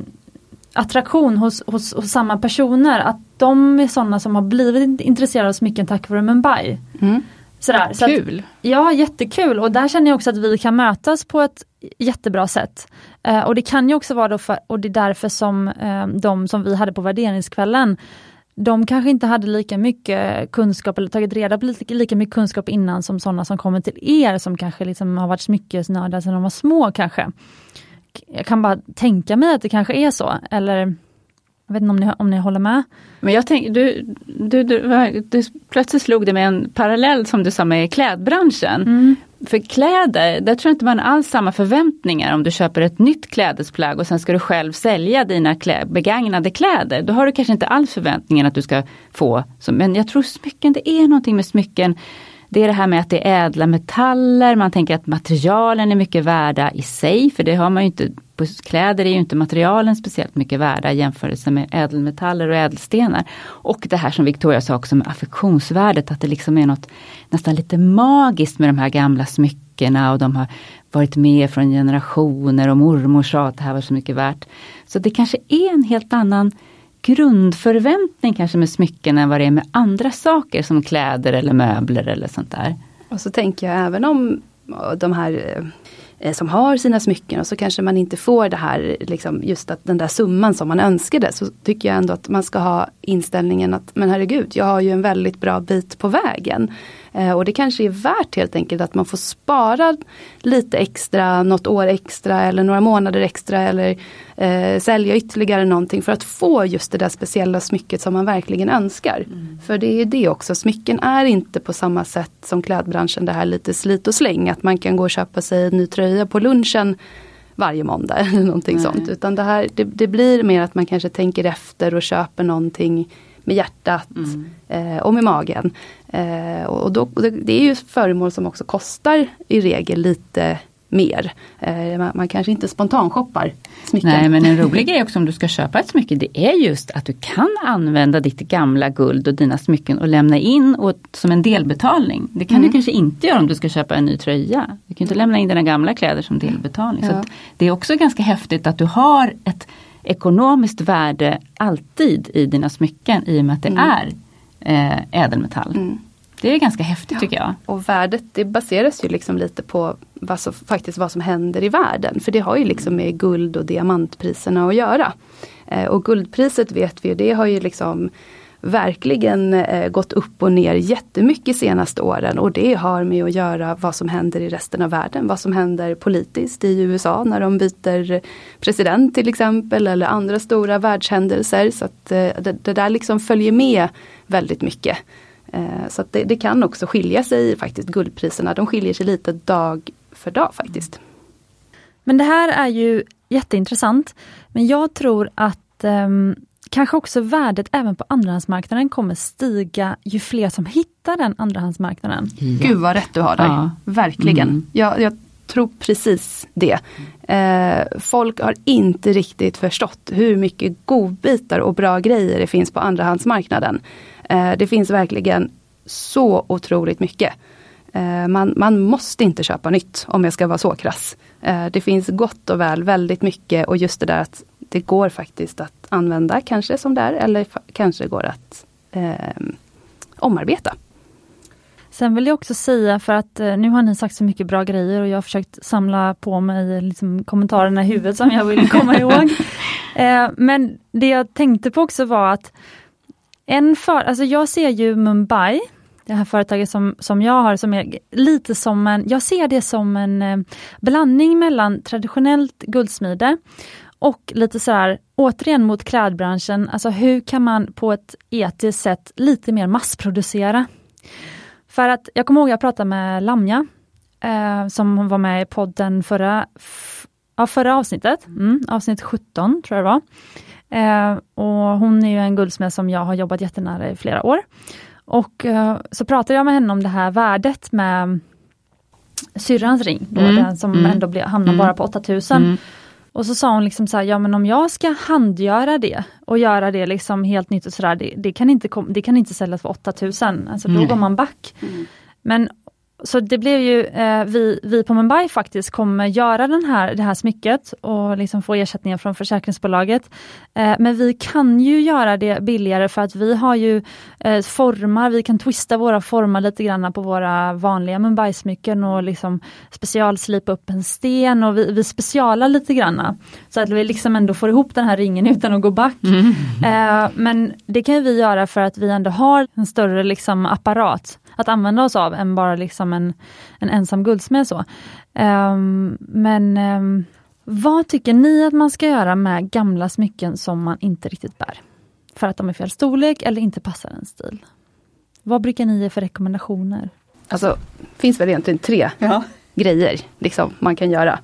attraktion hos, hos, hos, samma personer. Att de är sådana som har blivit intresserade av smycken tack vare Mumbai. Mm. Sådär, så Kul! Att, ja, jättekul och där känner jag också att vi kan mötas på ett jättebra sätt. Eh, och det kan ju också vara för, och det är därför som eh, de som vi hade på värderingskvällen de kanske inte hade lika mycket kunskap eller tagit reda på lika, lika mycket kunskap innan som sådana som kommer till er som kanske liksom har varit smyckesnördar sedan de var små kanske. Jag kan bara tänka mig att det kanske är så, eller jag vet inte om ni, om ni håller med? Men jag tänk, du, du, du, du, plötsligt slog det med en parallell som du sa med klädbranschen. Mm. För kläder, där tror jag inte man alls samma förväntningar om du köper ett nytt klädesplagg och sen ska du själv sälja dina klä, begagnade kläder. Då har du kanske inte alls förväntningen att du ska få. Men jag tror smycken, det är någonting med smycken det är det här med att det är ädla metaller, man tänker att materialen är mycket värda i sig, för det har man ju inte, på kläder är ju inte materialen speciellt mycket värda i jämförelse med ädelmetaller och ädelstenar. Och det här som Victoria sa också med affektionsvärdet, att det liksom är något nästan lite magiskt med de här gamla smyckena och de har varit med från generationer och mormor sa att det här var så mycket värt. Så det kanske är en helt annan grundförväntning kanske med smycken än vad det är med andra saker som kläder eller möbler eller sånt där. Och så tänker jag även om eh, de här eh, som har sina smycken och så kanske man inte får det här, liksom just att den där summan som man önskade. Så tycker jag ändå att man ska ha inställningen att men herregud, jag har ju en väldigt bra bit på vägen. Eh, och det kanske är värt helt enkelt att man får spara lite extra, något år extra eller några månader extra eller eh, sälja ytterligare någonting för att få just det där speciella smycket som man verkligen önskar. Mm. För det är det också, smycken är inte på samma sätt som klädbranschen det här lite slit och släng, att man kan gå och köpa sig en ny tröja på lunchen varje måndag eller någonting Nej. sånt. Utan det, här, det, det, blir mer att man kanske tänker efter och köper någonting med hjärtat mm. eh, och med magen. Eh, och då, det är ju föremål som också kostar i regel lite mer. Eh, man, man, kanske inte spontanshoppar smycken. Nej men en rolig grej också om du ska köpa ett smycke det är just att du kan använda ditt gamla guld och dina smycken och lämna in åt, som en delbetalning. Det kan mm. du kanske inte göra om du ska köpa en ny tröja. Du kan inte lämna in dina gamla kläder som delbetalning. Ja. Så Det är också ganska häftigt att du har ett ekonomiskt värde alltid i dina smycken i och med att det mm. är ädelmetall. Mm. Det är ganska häftigt ja. tycker jag. Och värdet det baseras ju liksom lite på vad som, faktiskt vad som händer i världen. För det har ju liksom med guld och diamantpriserna att göra. Eh, och guldpriset vet vi, det har ju liksom verkligen eh, gått upp och ner jättemycket senaste åren och det har med att göra vad som händer i resten av världen. Vad som händer politiskt i USA när de byter president till exempel eller andra stora världshändelser. Så att eh, det, det där liksom följer med väldigt mycket. Eh, så det, det, kan också skilja sig faktiskt, guldpriserna. De skiljer sig lite dag för dag faktiskt. Men det här är ju jätteintressant. Men jag tror att um, kanske också värdet även på andrahandsmarknaden kommer stiga ju fler som hittar den andrahandsmarknaden. Ja. Gud vad rätt du har där. Ja. Verkligen. Mm. Jag, jag, tror precis det. Eh, folk har inte riktigt förstått hur mycket godbitar och bra grejer det finns på andrahandsmarknaden. Eh, det finns verkligen så otroligt mycket. Eh, man, man, måste inte köpa nytt om jag ska vara så krass. Eh, det finns gott och väl väldigt mycket och just det där att det går faktiskt att använda kanske som det är eller kanske går att eh, omarbeta. Sen vill jag också säga för att nu har ni sagt så mycket bra grejer och jag har försökt samla på mig liksom, kommentarerna i huvudet som jag vill komma ihåg. Men det jag tänkte på också var att en för, alltså jag ser ju Mumbai, det här företaget som, som jag har, som är lite som en, jag ser det som en eh, blandning mellan traditionellt guldsmide och lite så här, återigen mot klädbranschen, alltså hur kan man på ett etiskt sätt lite mer massproducera? För att jag kommer ihåg jag pratade med Lamja, eh, som var med i podden förra ja, förra avsnittet, mm, avsnitt 17 tror jag det var. Eh, och hon är ju en guldsmed som jag har jobbat jättenära i flera år. Och eh, så pratade jag med henne om det här värdet med syrrans ring, då, Mm, den som mm, ändå ble, hamnar mm. bara på 8000. Mm. Och så sa hon liksom så här, ja men om jag ska handgöra det och göra det liksom helt nytt och sådär, det, det, kan inte det kan inte säljas för 8000, alltså då går man back. Men så det blev ju, eh, vi, vi på Mumbai faktiskt kommer göra den här, det här smycket och liksom få ersättningar från försäkringsbolaget. Eh, men vi kan ju göra det billigare för att vi har ju eh, formar, vi kan twista våra formar lite grann på våra vanliga Mumbai-smycken och liksom specialslipa upp en sten och vi, vi specialar lite grann. Så att vi liksom ändå får ihop den här ringen utan att gå back. Eh, men det kan vi göra för att vi ändå har en större liksom, apparat att använda oss av än bara liksom en, en ensam guldsmed. Så. Ehm, men ehm, vad tycker ni att man ska göra med gamla smycken som man inte riktigt bär? För att de är fel storlek eller inte passar en stil. Vad brukar ni ge för rekommendationer? Alltså, finns väl egentligen tre grejer liksom, man kan göra.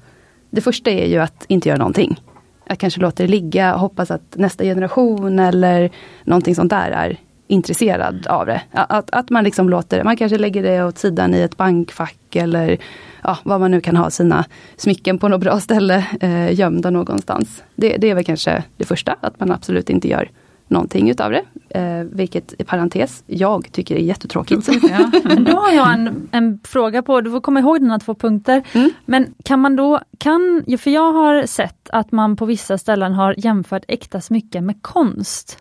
Det första är ju att inte göra någonting. Att kanske låta det ligga och hoppas att nästa generation eller någonting sånt där är intresserad av det. Att, att man liksom låter man kanske lägger det åt sidan i ett bankfack eller ja, vad man nu kan ha sina smycken på något bra ställe eh, gömda någonstans. Det, det är väl kanske det första, att man absolut inte gör någonting utav det. Eh, vilket i parentes, jag tycker är jättetråkigt. Ja. Då har jag en, en fråga på, du får komma ihåg dina två punkter. Mm. Men kan man då, kan, för jag har sett att man på vissa ställen har jämfört äkta smycken med konst.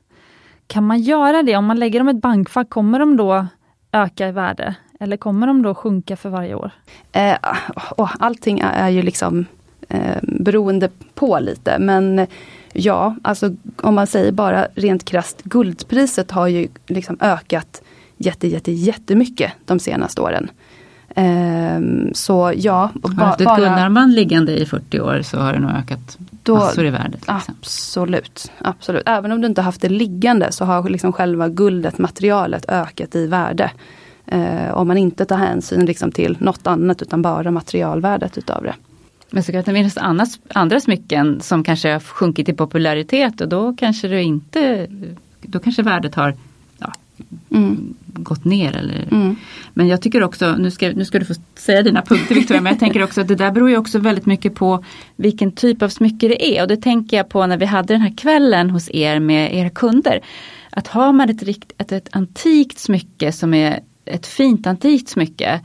Kan man göra det? Om man lägger dem i ett bankfack, kommer de då öka i värde? Eller kommer de då sjunka för varje år? Eh, och allting är, ju liksom eh, beroende på lite. Men ja, alltså om man säger bara rent krasst, guldpriset har ju liksom ökat jätte, jätte, jättemycket de senaste åren. Eh, så ja, Har du haft ett bara, guldarmband liggande i 40 år så har det nog ökat Då- massor i värdet. Liksom. Absolut, absolut. Även om du inte haft det liggande så har liksom själva guldet, materialet ökat i värde. Eh, om man inte tar hänsyn liksom till något annat utan bara materialvärdet utav det. Men så kan det finnas andra, andra smycken som kanske har sjunkit i popularitet och då kanske det inte, då kanske värdet har ja, Mm. Gått ner. Eller. Mm. Men jag tycker också, nu ska, nu ska du få säga dina punkter Victoria, men jag tänker också att det där beror ju också väldigt mycket på vilken typ av smycke det är. Och det tänker jag på när vi hade den här kvällen hos er med era kunder. Att har man ett, rikt, ett, ett antikt smycke som är ett fint antikt smycke.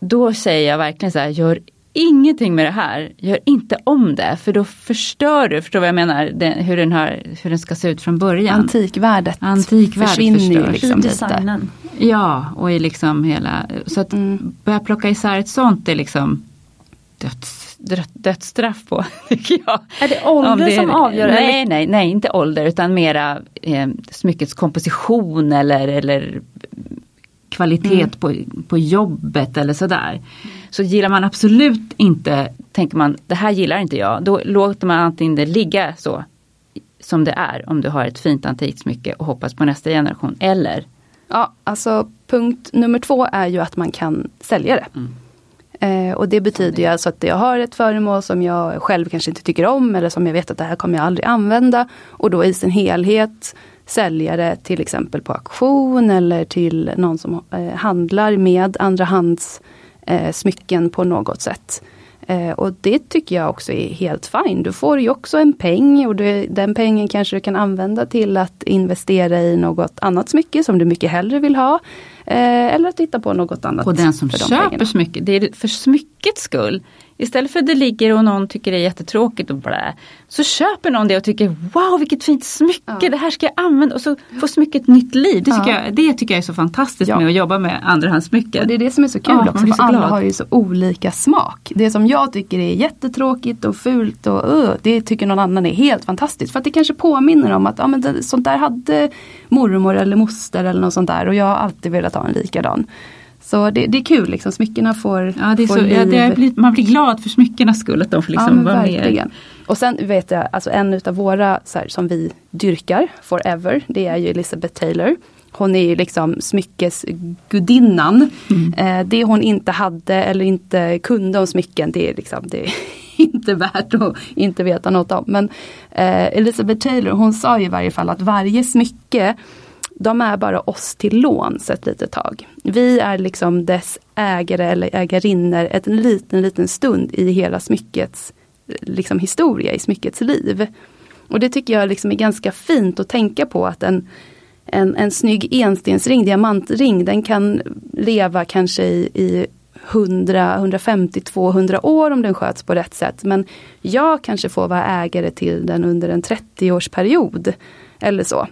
Då säger jag verkligen så här, gör ingenting med det här. Gör inte om det för då förstör du, förstår vad jag menar, den, hur, den har, hur den ska se ut från början. Antikvärdet, Antikvärdet försvinner ju liksom I lite. Ja, och i liksom hela, så att Mm. börja plocka isär ett sånt är liksom döds, död, dödsstraff på, tycker jag. Är det ålder det som avgör? Nej, nej, nej, inte ålder utan mera eh, smyckets komposition eller, eller kvalitet Mm. på, på jobbet eller sådär. Så gillar man absolut inte, tänker man det här gillar inte jag, då låter man antingen det ligga så som det är om du har ett fint antikt smycke och hoppas på nästa generation. Eller Ja, alltså punkt nummer två är ju att man kan sälja det. Eh, och det betyder ju alltså att jag har ett föremål som jag själv kanske inte tycker om eller som jag vet att det här kommer jag aldrig använda. Och då i sin helhet sälja det till exempel på auktion eller till någon som eh, handlar med andrahands eh, smycken på något sätt. Eh, och det tycker jag också är helt fine. Du får ju också en peng och det, den pengen kanske du kan använda till att investera i något annat smycke som du mycket hellre vill ha. Eh, eller att titta på något annat. på den som de köper pengarna. smycket. Det är för smyckets skull. Istället för att det ligger och någon tycker det är jättetråkigt och blä. Så köper någon det och tycker wow vilket fint smycke, Ja. det här ska jag använda. Och så får smycket nytt liv. Det tycker, Ja. jag, det tycker jag är så fantastiskt Ja. med att jobba med andrahandssmycken. Och det är det som är så kul också, för alla glad. har ju så olika smak. Det som jag tycker är jättetråkigt och fult och uh, det tycker någon annan är helt fantastiskt. För att det kanske påminner om att ja, men det, sånt där hade mormor eller moster eller något sånt där och jag har alltid velat ha en likadan. Så det, det är kul liksom, smyckena får, Ja, det är får så, ja, liv. det blir, man blir glad för smyckenas skull att de får Ja, liksom men vara verkligen. med. Och sen vet jag, alltså en utav våra här, som vi dyrkar forever, det är ju Elizabeth Taylor. Hon är ju liksom smyckesgudinnan. Mm. Eh, det hon inte hade eller inte kunde om smycken, det är liksom det inte värt att inte veta något om. Men eh, Elizabeth Taylor hon sa i varje fall att varje smycke de är bara oss till låns ett litet tag. Vi är liksom dess ägare eller ägarinnor en liten, liten stund i hela smyckets liksom, historia, i smyckets liv. Och det tycker jag liksom är ganska fint att tänka på att en, en, en snygg enstensring, diamantring, den kan leva kanske i, i 100, 150, 200 år om den sköts på rätt sätt. Men jag kanske får vara ägare till den under en 30-årsperiod. Eller så.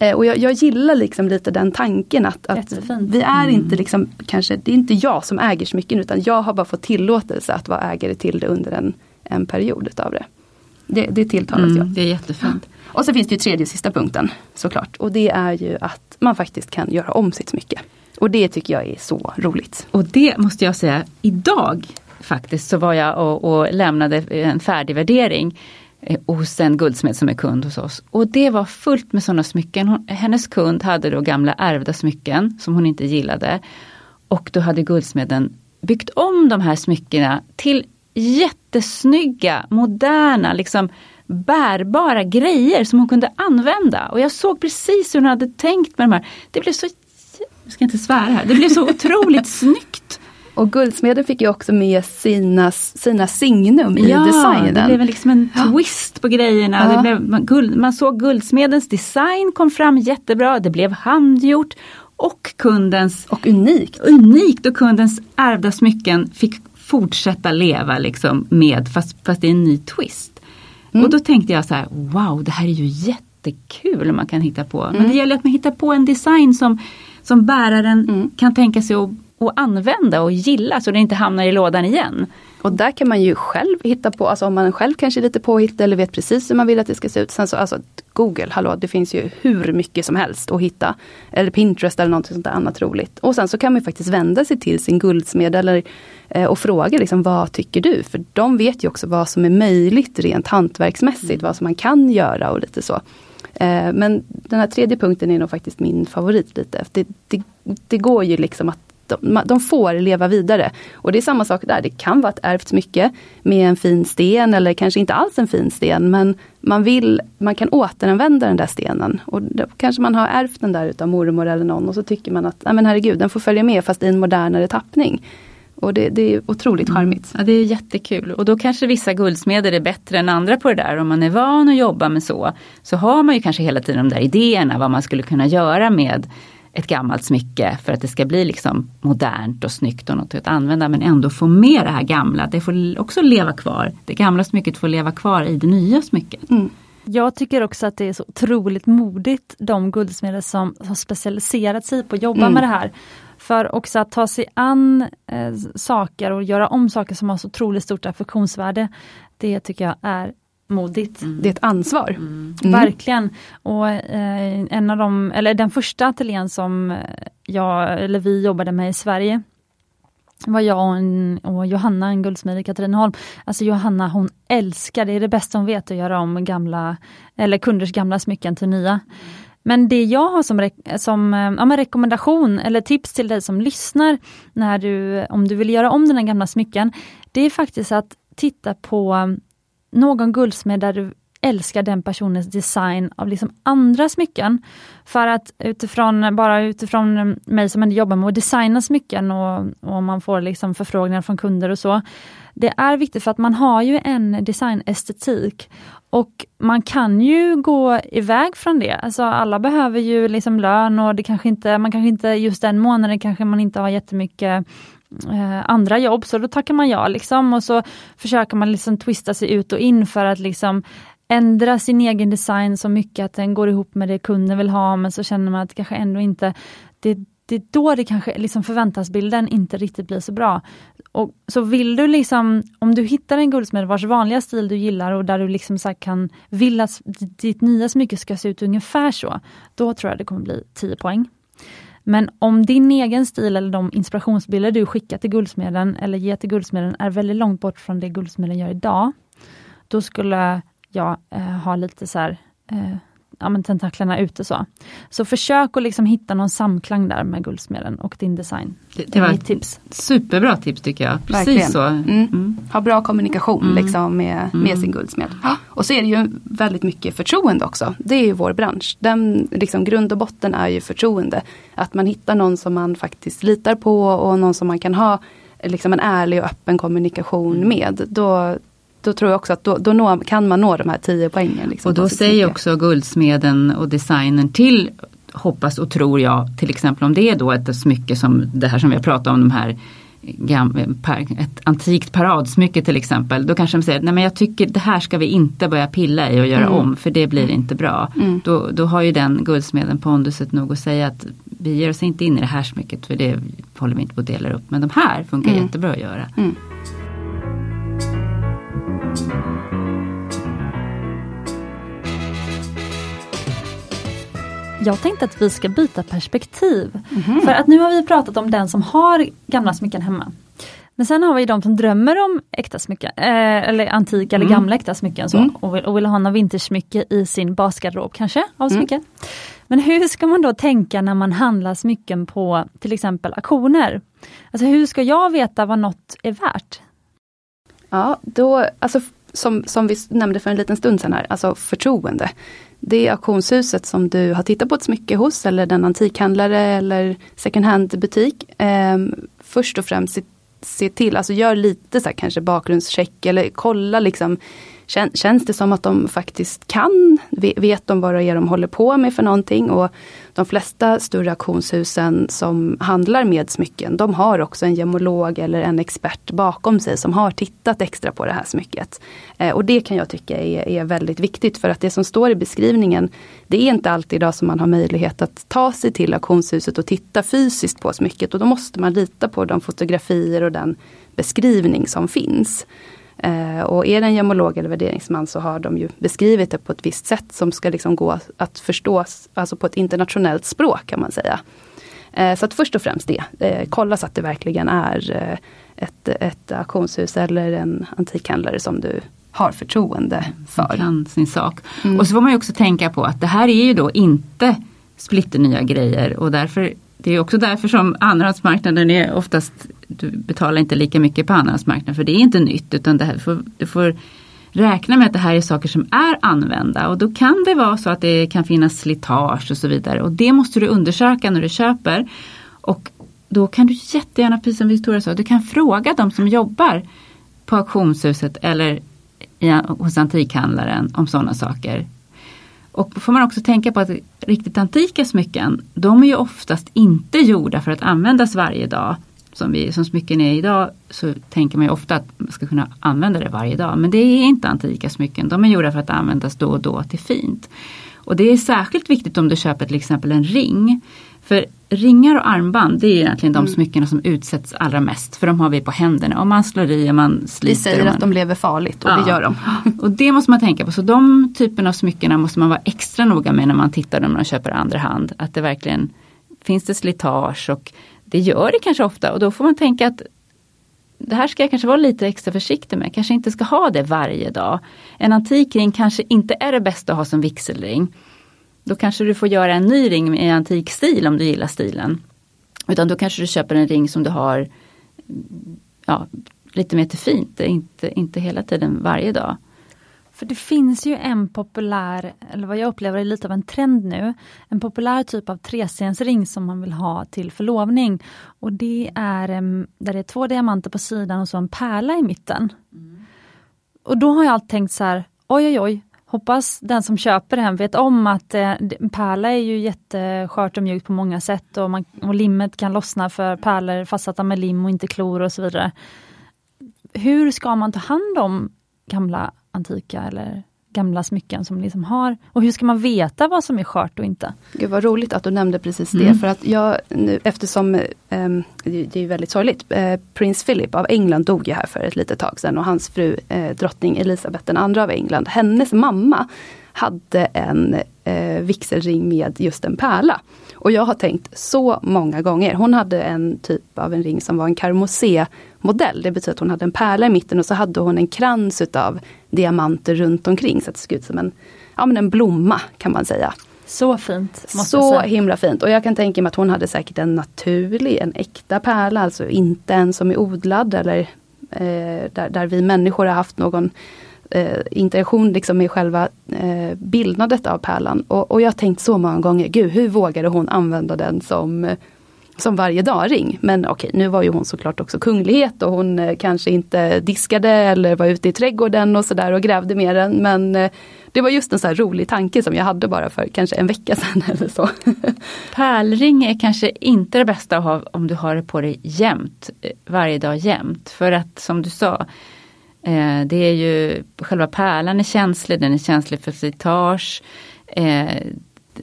Eh, och jag, jag, gillar liksom lite den tanken att, att vi är inte mm. liksom, kanske, det är inte jag som äger smycken utan jag har bara fått tillåtelse att vara ägare till det under en, en period utav det. Det, det tilltalas mm, jag. Det är jättefint. Och så finns det ju tredje och sista punkten såklart. Och det är ju att man faktiskt kan göra om sitt smycke. Och det tycker jag är så roligt. Och det måste jag säga, idag faktiskt så var jag och, och lämnade en färdig värdering hos en guldsmed som är kund hos oss. Och det var fullt med sådana smycken. Hon, hennes kund hade då gamla ärvda smycken som hon inte gillade. Och då hade guldsmeden byggt om de här smyckena till jättesnygga, moderna, liksom bärbara grejer som hon kunde använda. Och jag såg precis hur hon hade tänkt med de här. Det blev så, jag ska inte svära här, det blev så otroligt snyggt. Och Guldsmeden fick ju också med sina, sina signum i ja, designen. det blev liksom en ja. twist på grejerna. Ja. Det blev, man, guld, man såg Guldsmedens design kom fram jättebra, det blev handgjort och kundens... Och unikt! Unikt och kundens ärvda smycken fick fortsätta leva liksom med, fast, fast är en ny twist. Mm. Och då tänkte jag så här, wow det här är ju jättekul man kan hitta på. Mm. Men det gäller att man hittar på en design som, som bäraren mm. kan tänka sig att, att använda och gilla så det inte hamnar i lådan igen. Och där kan man ju själv hitta på, alltså om man själv kanske är lite påhittad eller vet precis hur man vill att det ska se ut. Sen så, alltså Google, hallå, det finns ju hur mycket som helst att hitta. Eller Pinterest eller något sånt där annat roligt. Och sen så kan man faktiskt vända sig till sin guldsmed eller, eh, och fråga liksom, vad tycker du? För de vet ju också vad som är möjligt rent hantverksmässigt, mm. vad som man kan göra och lite så. Eh, men den här tredje punkten är nog faktiskt min favorit lite. Det, det, det går ju liksom att de, de, får leva vidare. Och det är samma sak där, det kan vara ett ärvt smycke med en fin sten eller kanske inte alls en fin sten men man vill, man kan återanvända den där stenen. Och då kanske man har ärvt den där utav mormor eller någon och så tycker man att, nej men herregud, den får följa med fast i en modernare tappning. Och det, det är otroligt mm. charmigt. Ja, det är jättekul. Och då kanske vissa guldsmeder är bättre än andra på det där. Om man är van att jobba med så, så har man ju kanske hela tiden de där idéerna vad man skulle kunna göra med ett gammalt smycke för att det ska bli liksom modernt och snyggt och något att använda men ändå få med det här gamla. Det får också leva kvar. Det gamla smycket får leva kvar i det nya smycket. Mm. Jag tycker också att det är så otroligt modigt de guldsmeder som har specialiserat sig på att jobba mm. med det här. För också att ta sig an eh, saker och göra om saker som har så otroligt stort affektionsvärde. Det tycker jag är modigt. Mm. Det är ett ansvar. Mm. mm. Verkligen. Och eh, en av de, eller den första ateljén som jag, eller vi jobbade med i Sverige var jag och, en, och Johanna, en guldsmed i Katrineholm. Alltså Johanna hon älskar, det är det bästa hon vet att göra om gamla, eller kunders gamla smycken till nya. Men det jag har som, som ja, rekommendation eller tips till dig som lyssnar när du, om du vill göra om dina gamla smycken, det är faktiskt att titta på någon guldsmed där du älskar den personens design av liksom andra smycken. För att utifrån, bara utifrån mig som ändå jobbar med att designa smycken och, och man får liksom förfrågningar från kunder och så. Det är viktigt för att man har ju en designestetik och man kan ju gå iväg från det. Alltså alla behöver ju liksom lön och det kanske inte, man kanske inte just den månaden kanske man inte har jättemycket eh, andra jobb, så då tackar man ja liksom och så försöker man liksom twista sig ut och in för att liksom ändra sin egen design så mycket att den går ihop med det kunden vill ha, men så känner man att det kanske ändå inte det, det är då det kanske liksom förväntansbilden inte riktigt blir så bra. Och Så vill du liksom, om du hittar en guldsmed vars vanliga stil du gillar och där du liksom så kan vill att ditt nya smycke ska se ut ungefär så, då tror jag det kommer bli 10 poäng. Men om din egen stil eller de inspirationsbilder du skickar till guldsmeden eller ger till guldsmeden är väldigt långt bort från det guldsmeden gör idag, då skulle jag eh, ha lite så här, eh, ja, men tentaklerna ute så. Så försök att liksom hitta någon samklang där med Guldsmeden och din design. Det, det var ett tips. Superbra tips tycker jag. Precis Verkligen. så. Mm. Mm. Ha bra kommunikation mm. liksom med, med mm. sin guldsmed. Och så är det ju väldigt mycket förtroende också. Det är ju vår bransch. Den liksom, grund och botten är ju förtroende. Att man hittar någon som man faktiskt litar på och någon som man kan ha liksom en ärlig och öppen kommunikation mm. med. Då, då tror jag också att då, då nå, kan man nå de här 10 poängen. Liksom, och då säger också guldsmeden och designen till hoppas och tror jag, till exempel om det är då ett smycke som det här som vi har pratat om, de här ett antikt paradsmycke till exempel, då kanske de säger nej men jag tycker det här ska vi inte börja pilla i och göra mm. om för det blir inte bra. Mm. Då, då har ju den guldsmeden ponduset nog att säga att vi ger oss inte in i det här smycket för det håller vi inte på att dela upp. Men de här funkar mm. jättebra att göra. Mm. Jag tänkte att vi ska byta perspektiv. Mm. För att nu har vi pratat om den som har gamla smycken hemma. Men sen har vi de som drömmer om äkta smycken, eh, eller antika eller mm. gamla äkta smycken så, mm. och, vill, och vill ha något vintersmycke i sin basgarderob kanske, av mm. smycken. Men hur ska man då tänka när man handlar smycken på till exempel auktioner? Alltså hur ska jag veta vad något är värt? Ja, då, alltså som, som vi nämnde för en liten stund sedan här, alltså förtroende. Det auktionshuset som du har tittat på ett smycke hos eller den antikhandlare eller second hand butik. Eh, först och främst se, se, till, alltså gör lite så här, kanske bakgrundscheck eller kolla liksom Känns det som att de faktiskt kan? Vet de vad det är de håller på med för någonting? Och de flesta större auktionshusen som handlar med smycken, de har också en gemolog eller en expert bakom sig som har tittat extra på det här smycket. Eh, och det kan jag tycka är, är väldigt viktigt för att det som står i beskrivningen, det är inte alltid idag som man har möjlighet att ta sig till auktionshuset och titta fysiskt på smycket och då måste man lita på de fotografier och den beskrivning som finns. Eh, och är det en gemolog eller värderingsman så har de ju beskrivit det på ett visst sätt som ska liksom gå att förstå, alltså på ett internationellt språk kan man säga. Eh, så att först och främst det, eh, kolla så att det verkligen är ett, ett auktionshus eller en antikhandlare som du har förtroende för. Som kan sin sak. Mm. Och så får man ju också tänka på att det här är ju då inte splitternya grejer och därför det är också därför som andrahandsmarknaden är oftast, du betalar inte lika mycket på andrahandsmarknaden för det är inte nytt utan det här, du, får, du får räkna med att det här är saker som är använda och då kan det vara så att det kan finnas slitage och så vidare och det måste du undersöka när du köper. Och då kan du jättegärna, precis som Victoria sa, du kan fråga de som jobbar på auktionshuset eller hos antikhandlaren om sådana saker. Och då får man också tänka på att riktigt antika smycken, de är ju oftast inte gjorda för att användas varje dag. Som, vi, som smycken är idag så tänker man ju ofta att man ska kunna använda det varje dag. Men det är inte antika smycken, de är gjorda för att användas då och då till fint. Och det är särskilt viktigt om du köper till exempel en ring. För ringar och armband det är egentligen de mm. smyckena som utsätts allra mest. För de har vi på händerna. Om man slår i och man sliter. Vi säger man... att de lever farligt och ja. det gör de. och det måste man tänka på. Så de typerna av smyckena måste man vara extra noga med när man tittar när man köper andra hand. Att det verkligen finns det slitage och det gör det kanske ofta. Och då får man tänka att det här ska jag kanske vara lite extra försiktig med. Kanske inte ska ha det varje dag. En antik ring kanske inte är det bästa att ha som vigselring. Då kanske du får göra en ny ring i antik stil om du gillar stilen. Utan då kanske du köper en ring som du har mm, ja, lite mer till fint, inte, inte hela tiden varje dag. För det finns ju en populär, eller vad jag upplever är lite av en trend nu, en populär typ av trestensring som man vill ha till förlovning. Och det är där det är två diamanter på sidan och så en pärla i mitten. Mm. Och då har jag alltid tänkt så här, oj oj oj, hoppas den som köper den vet om att eh, pärla är ju jätteskört och mjukt på många sätt och, man, och limmet kan lossna för pärlor fastsatta med lim och inte klor och så vidare. Hur ska man ta hand om gamla antika eller gamla smycken som liksom har. Och hur ska man veta vad som är skört och inte? Gud vad roligt att du nämnde precis det. Mm. För att jag, nu, eftersom um, det är väldigt sorgligt. Uh, Prins Philip av England dog ju här för ett litet tag sedan och hans fru uh, drottning Elisabeth II av England, hennes mamma hade en uh, vigselring med just en pärla. Och jag har tänkt så många gånger. Hon hade en typ av en ring som var en karmosé modell. Det betyder att hon hade en pärla i mitten och så hade hon en krans utav diamanter runt omkring så att det såg ut som en ja, men en blomma kan man säga. Så fint. så himla fint. Och jag kan tänka mig att hon hade säkert en naturlig, en äkta pärla, alltså inte en som är odlad eller eh, där, där vi människor har haft någon eh, interaktion liksom med själva eh, bildnadet av pärlan. Och, och jag har tänkt så många gånger, gud hur vågade hon använda den som eh, som varje dag ring. Men okej, nu var ju hon såklart också kunglighet och hon eh, kanske inte diskade eller var ute i trädgården och sådär och grävde med den. Men eh, det var just en så rolig tanke som jag hade bara för kanske en vecka sedan eller så. Pärlring är kanske inte det bästa att ha om du har det på dig jämt, eh, varje dag jämt. För att som du sa, det är ju själva pärlan är känslig, den är känslig för slitage.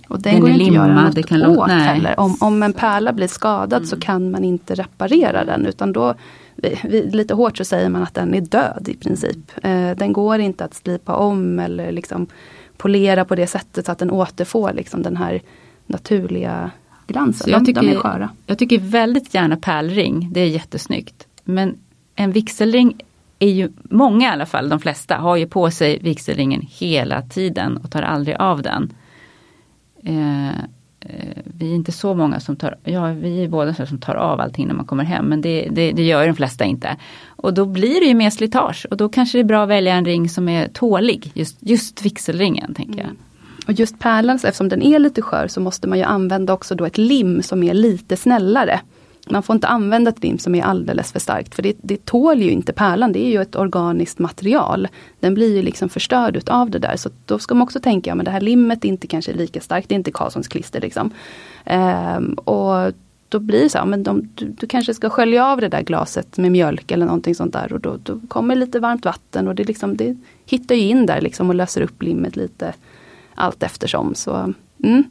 Och den, den går inte att göra något det kan åt nej. heller. Om, om en pärla blir skadad mm. så kan man inte reparera den utan då lite hårt så säger man att den är död i princip. Eh, den går inte att slipa om eller liksom polera på det sättet så att den återfår liksom den här naturliga glansen. Så jag, tycker, de är sköra. jag tycker väldigt gärna pärlring, det är jättesnyggt. Men en vigselring är ju, många i alla fall, de flesta, har ju på sig vigselringen hela tiden och tar aldrig av den. Eh, eh, vi är inte så många som tar, ja vi är båda som tar av allting när man kommer hem men det, det, det, gör de flesta inte. Och då blir det ju mer slitage och då kanske det är bra att välja en ring som är tålig, just, just vigselringen tänker jag. Mm. Och just pärlan, eftersom den är lite skör så måste man ju använda också då ett lim som är lite snällare. Man får inte använda ett lim som är alldeles för starkt för det, det tål ju inte pärlan, det är ju ett organiskt material. Den blir ju liksom förstörd utav det där så då ska man också tänka, men det här limmet är inte kanske lika starkt, det är inte Karlssons klister liksom. Ehm, och då blir det så, men de, du, du, kanske ska skölja av det där glaset med mjölk eller någonting sånt där och då, då kommer lite varmt vatten och det, liksom, det hittar ju in där liksom och löser upp limmet lite allt eftersom. Så, mm.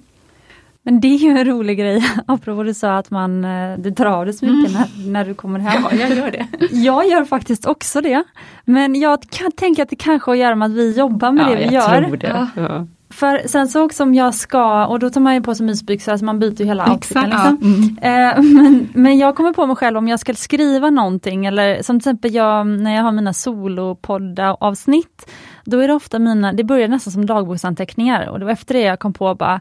Men det är ju en rolig grej, apropå du sa att man, eh, du drar av dig smycken mm. när, när du kommer hem. Ja, jag gör det. Jag gör faktiskt också det. Men jag kan tänka att det kanske har att göra med att vi jobbar med ja, det vi gör. Tror det. Ja. För sen så också om jag ska, och då tar man ju på sig mysbyxor, alltså man byter ju hela outfiten. Liksom. Ja. Mm. Eh, men, men jag kommer på mig själv om jag ska skriva någonting eller som till exempel jag, när jag har mina solopodda avsnitt då är det ofta mina, det börjar nästan som dagboksanteckningar och det var efter det jag kom på bara,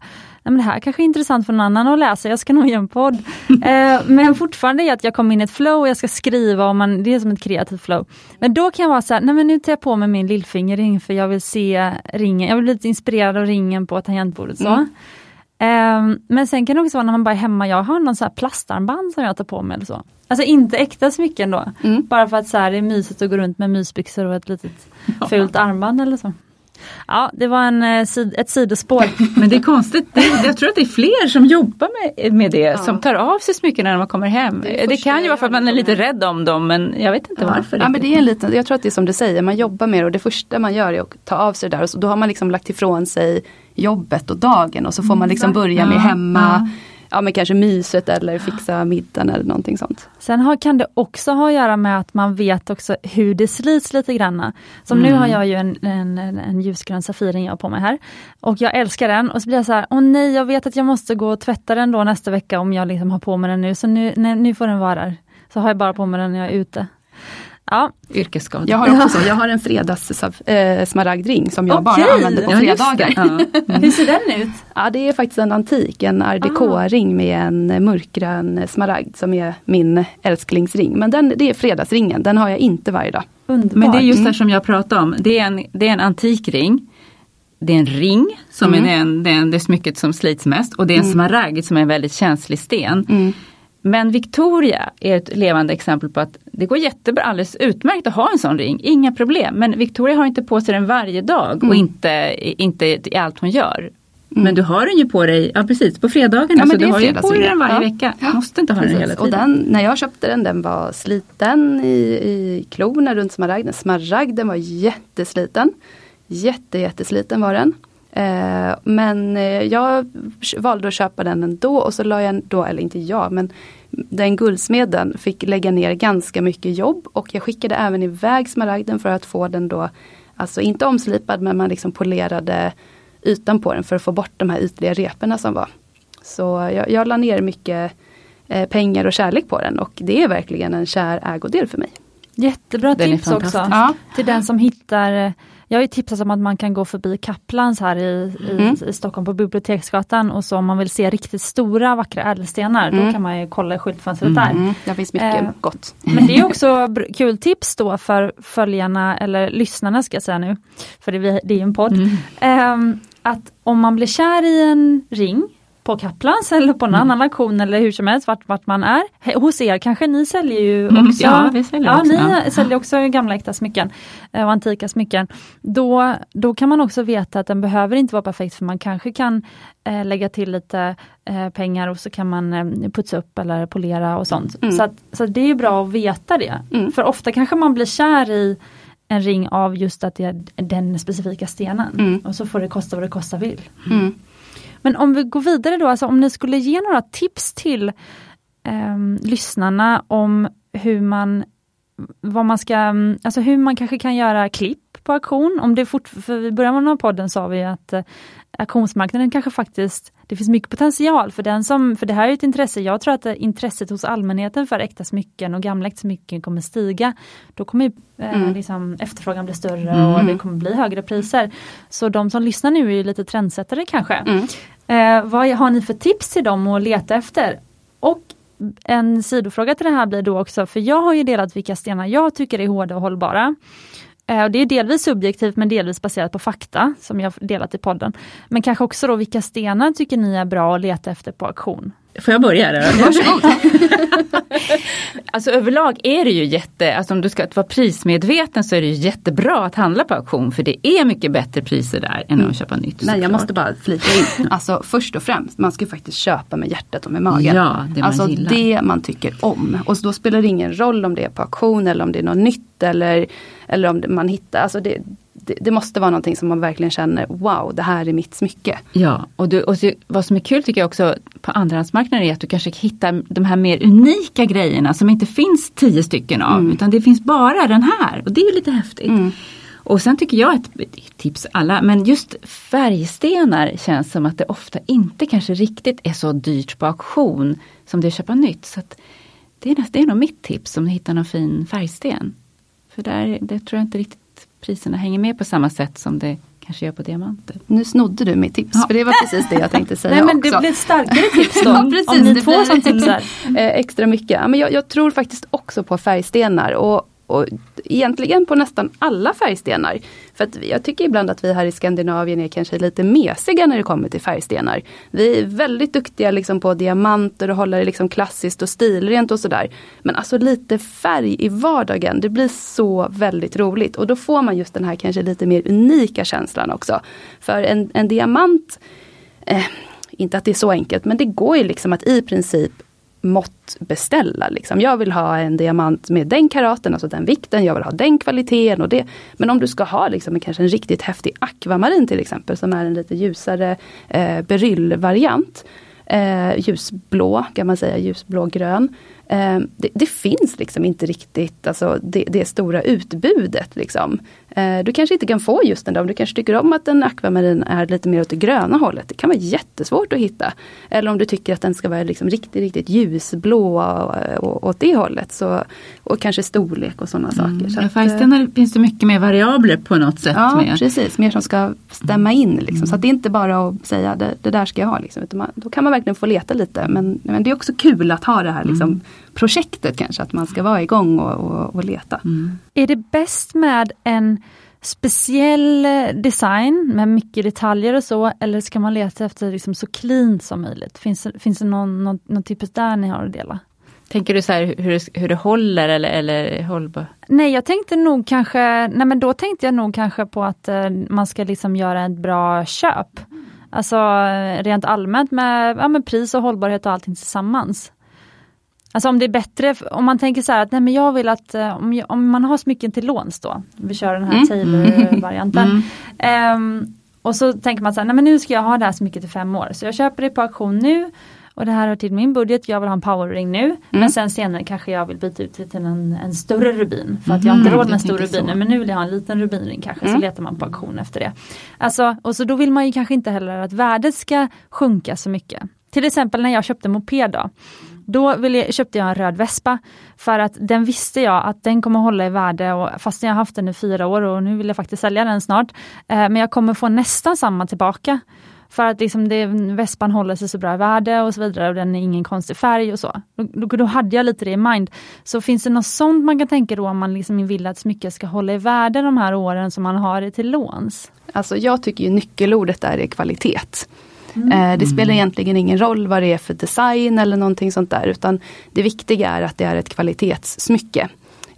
men det här kanske är intressant för någon annan att läsa, jag ska nog göra en podd. eh, men fortfarande är att jag kommer in i ett flow och jag ska skriva och man, det är som ett kreativt flow. Men då kan jag vara så här, nej men nu tar jag på mig min lillfingerring för jag vill se ringen, jag vill bli lite inspirerad av ringen på tangentbordet. Så. Mm. Um, men sen kan det också vara när man bara är hemma, jag har någon så här plastarmband som jag tar på mig eller så. Alltså inte äkta smycken då. Mm. Bara för att så här, det är mysigt att gå runt med mysbyxor och ett litet ja. fult armband eller så. Ja, det var en, eh, ett sidospår. Men det är konstigt, jag tror att det är fler som jobbar med, med det, ja. som tar av sig smyckena när man kommer hem. Det, det kan ju vara för att man är lite rädd om dem men jag vet inte ja. varför. Ja, men det är en liten, jag tror att det är som du säger, man jobbar med det och det första man gör är att ta av sig det där och så, då har man liksom lagt ifrån sig jobbet och dagen och så får man liksom börja med hemma ja men kanske myset eller fixa middagen eller någonting sånt. Sen har, kan det också ha att göra med att man vet också hur det slits lite grann. Som mm. nu har jag ju en, en, en ljusgrön Safiren jag har på mig här. Och jag älskar den och så blir jag så här, åh nej jag vet att jag måste gå och tvätta den då nästa vecka om jag liksom har på mig den nu. Så nu, nej, nu får den vara där. Så har jag bara på mig den när jag är ute. Ja. Yrkesskada. Jag har också så, jag har en fredags äh, smaragdring som jag okay. bara använder på fredagar. Ja, mm. Hur ser den ut? Ja det är faktiskt en antik, en art ring med en mörkgrön smaragd som är min älsklingsring. Men den, det är fredagsringen, den har jag inte varje dag. Underbar. Men det är just det som jag pratade om, det är en, det är en antik ring. Det är en ring som mm. är den, den, det smycket som slits mest och det är en mm. smaragd som är en väldigt känslig sten. Mm. Men Victoria är ett levande exempel på att det går jättebra, alldeles utmärkt att ha en sån ring, inga problem. Men Victoria har inte på sig den varje dag och mm. inte, inte i allt hon gör. Mm. Men du har den ju på dig, ja precis, på fredagarna. Ja, så du har ju på dig den varje ja. vecka. Ja. Måste inte ha precis. den hela tiden. Och den, när jag köpte den, den var sliten i, i klorna runt smaragden. Smaragden var jättesliten. Jätte, jättesliten var den. Eh, men eh, jag valde att köpa den ändå och så la jag då, eller inte jag, men den guldsmeden fick lägga ner ganska mycket jobb och jag skickade även iväg smaragden för att få den då, alltså inte omslipad men man liksom polerade ytan på den för att få bort de här ytliga reporna som var. Så jag, jag la ner mycket eh, pengar och kärlek på den och det är verkligen en kär ägodel för mig. Jättebra den tips också ja. till den som hittar jag har ju tipsat om att man kan gå förbi Kaplans här i, mm. i, i, Stockholm på Biblioteksgatan och så om man vill se riktigt stora vackra ädelstenar mm. då kan man ju kolla i skyltfönstret där. Mm. Det finns mycket eh, gott. Men det är också kul tips då för följarna eller lyssnarna ska jag säga nu, för det, det är ju en podd. Eh, att om man blir kär i en ring på Kaplans eller på en mm. annan auktion eller hur som helst vart, vart man är. Hos er kanske ni säljer ju mm, också, mm, ja, vi säljer ja, också. Ni ja. säljer också gamla äkta smycken eh, och antika smycken. Då, då kan man också veta att den behöver inte vara perfekt för man kanske kan eh, lägga till lite eh, pengar och så kan man eh, putsa upp eller polera och sånt. Mm. Så, att, så det är bra att veta det. Mm. För ofta kanske man blir kär i en ring av just att det är den specifika stenen. Mm. Och så får det kosta vad det kosta vill. Men om vi går vidare då, alltså om ni skulle ge några tips till eh, lyssnarna om hur man vad man ska, alltså hur man kanske kan göra klipp på auktion. Om det fort, för I början av podden sa vi att eh, auktionsmarknaden kanske faktiskt, det finns mycket potential för den som, för det här är ett intresse, jag tror att intresset hos allmänheten för äkta smycken och gamla äkta smycken kommer stiga. Då kommer eh, mm. liksom, efterfrågan bli större mm. och det kommer bli högre priser. Så de som lyssnar nu är lite trendsättare kanske. Mm. Eh, vad har ni för tips till dem att leta efter? Och en sidofråga till det här blir då också, för jag har ju delat vilka stenar jag tycker är hårda och hållbara. Eh, det är delvis subjektivt men delvis baserat på fakta som jag delat i podden. Men kanske också då vilka stenar tycker ni är bra att leta efter på auktion? Får jag börja? Där? Varsågod! alltså överlag är det ju jätte, alltså om du ska vara prismedveten så är det ju jättebra att handla på auktion för det är mycket bättre priser där än mm. att köpa nytt. Nej jag måste bara flika in, alltså först och främst man ska faktiskt köpa med hjärtat och med magen. Ja, det man alltså gillar. det man tycker om. Och då spelar det ingen roll om det är på auktion eller om det är något nytt eller, eller om man hittar, alltså det, det, det, måste vara någonting som man verkligen känner, wow, det här är mitt smycke. Ja, och, du, och så, vad som är kul tycker jag också på andrahandsmarknaden är att du kanske hittar de här mer unika grejerna som inte finns tio stycken av, mm. utan det finns bara den här och det är lite häftigt. Mm. Och sen tycker jag, ett tips alla, men just färgstenar känns som att det ofta inte kanske riktigt är så dyrt på auktion som det är att köpa nytt. Så det, är, det är nog mitt tips om du hittar någon fin färgsten. För där, det tror jag inte riktigt priserna hänger med på samma sätt som det kanske gör på diamanter. Nu snodde du mitt tips, ja. för det var precis det jag tänkte säga Nej, men också. Det blir starkare tips då, ja, precis, om ni två som tipsar. Extra mycket. men jag, jag, tror faktiskt också på färgstenar och och egentligen på nästan alla färgstenar. För att jag tycker ibland att vi här i Skandinavien är kanske lite mesiga när det kommer till färgstenar. Vi är väldigt duktiga liksom på diamanter och hålla det liksom klassiskt och stilrent och sådär. Men alltså lite färg i vardagen, det blir så väldigt roligt. Och då får man just den här kanske lite mer unika känslan också. För en, en diamant, eh, inte att det är så enkelt, men det går ju liksom att i princip mått beställa. Liksom. Jag vill ha en diamant med den karaten, alltså den vikten, jag vill ha den kvaliteten och det. Men om du ska ha liksom, kanske en riktigt häftig akvamarin till exempel som är en lite ljusare eh, beryllvariant. Eh, ljusblå kan man säga, ljusblågrön. Eh, det, det, finns liksom inte riktigt alltså, det, det stora utbudet. Liksom. Eh, du kanske inte kan få just den där, om du kanske tycker om att en akvamarin är lite mer åt det gröna hållet. Det kan vara jättesvårt att hitta. Eller om du tycker att den ska vara liksom riktigt, riktigt ljusblå och, åt det hållet. Så, och kanske storlek och sådana mm. saker. Så ja, färgstenar finns det mycket mer variabler på något sätt. Ja, med. precis. Mer som ska stämma in. Liksom. Mm. Så det är inte bara att säga det, det där ska jag ha. Liksom. Man, då kan man verkligen få leta lite. Men, men det är också kul att ha det här liksom, mm. Projektet kanske. Att man ska vara igång och, och, och leta. Mm. Är det bäst med en speciell design med mycket detaljer och så eller ska man leta efter liksom så clean som möjligt? Finns, finns det någon, någon, någon typiskt där ni har att dela? Tänker du så här, hur, hur det håller eller, eller hållbar? Nej jag tänkte nog kanske, nej men då tänkte jag nog kanske på att eh, man ska liksom göra ett bra köp. Alltså rent allmänt med, ja, med pris och hållbarhet och allting tillsammans. Alltså om det är bättre, om man tänker så här att nej men jag vill att, eh, om, jag, om man har smycken till låns då, vi kör den här mm. Taylor-varianten. Mm. Um, och så tänker man så här, nej men nu ska jag ha det här smycket i fem år, så jag köper det på auktion nu och det här har till min budget, jag vill ha en powerring nu. Mm. Men sen senare kanske jag vill byta ut det till en, en större rubin. För att jag har inte mm. råd med en stor rubin nu men nu vill jag ha en liten rubinring kanske. Så mm. letar man på auktion efter det. Alltså, och så då vill man ju kanske inte heller att värdet ska sjunka så mycket. Till exempel när jag köpte moped då då ville, köpte jag en röd vespa för att den visste jag att den kommer hålla i värde och fast jag har haft den i fyra år och nu vill jag faktiskt sälja den snart. Eh, men jag kommer få nästan samma tillbaka. För att liksom det, vespan håller sig så bra i värde och så vidare och den är ingen konstig färg och så. Då, då hade jag lite det i mind. Så finns det något sånt man kan tänka då om man liksom vill att smycket ska hålla i värde de här åren som man har det till låns? Alltså jag tycker ju nyckelordet där är kvalitet. Mm. Eh, det spelar egentligen ingen roll vad det är för design eller någonting sånt där utan det viktiga är att det är ett kvalitetssmycke.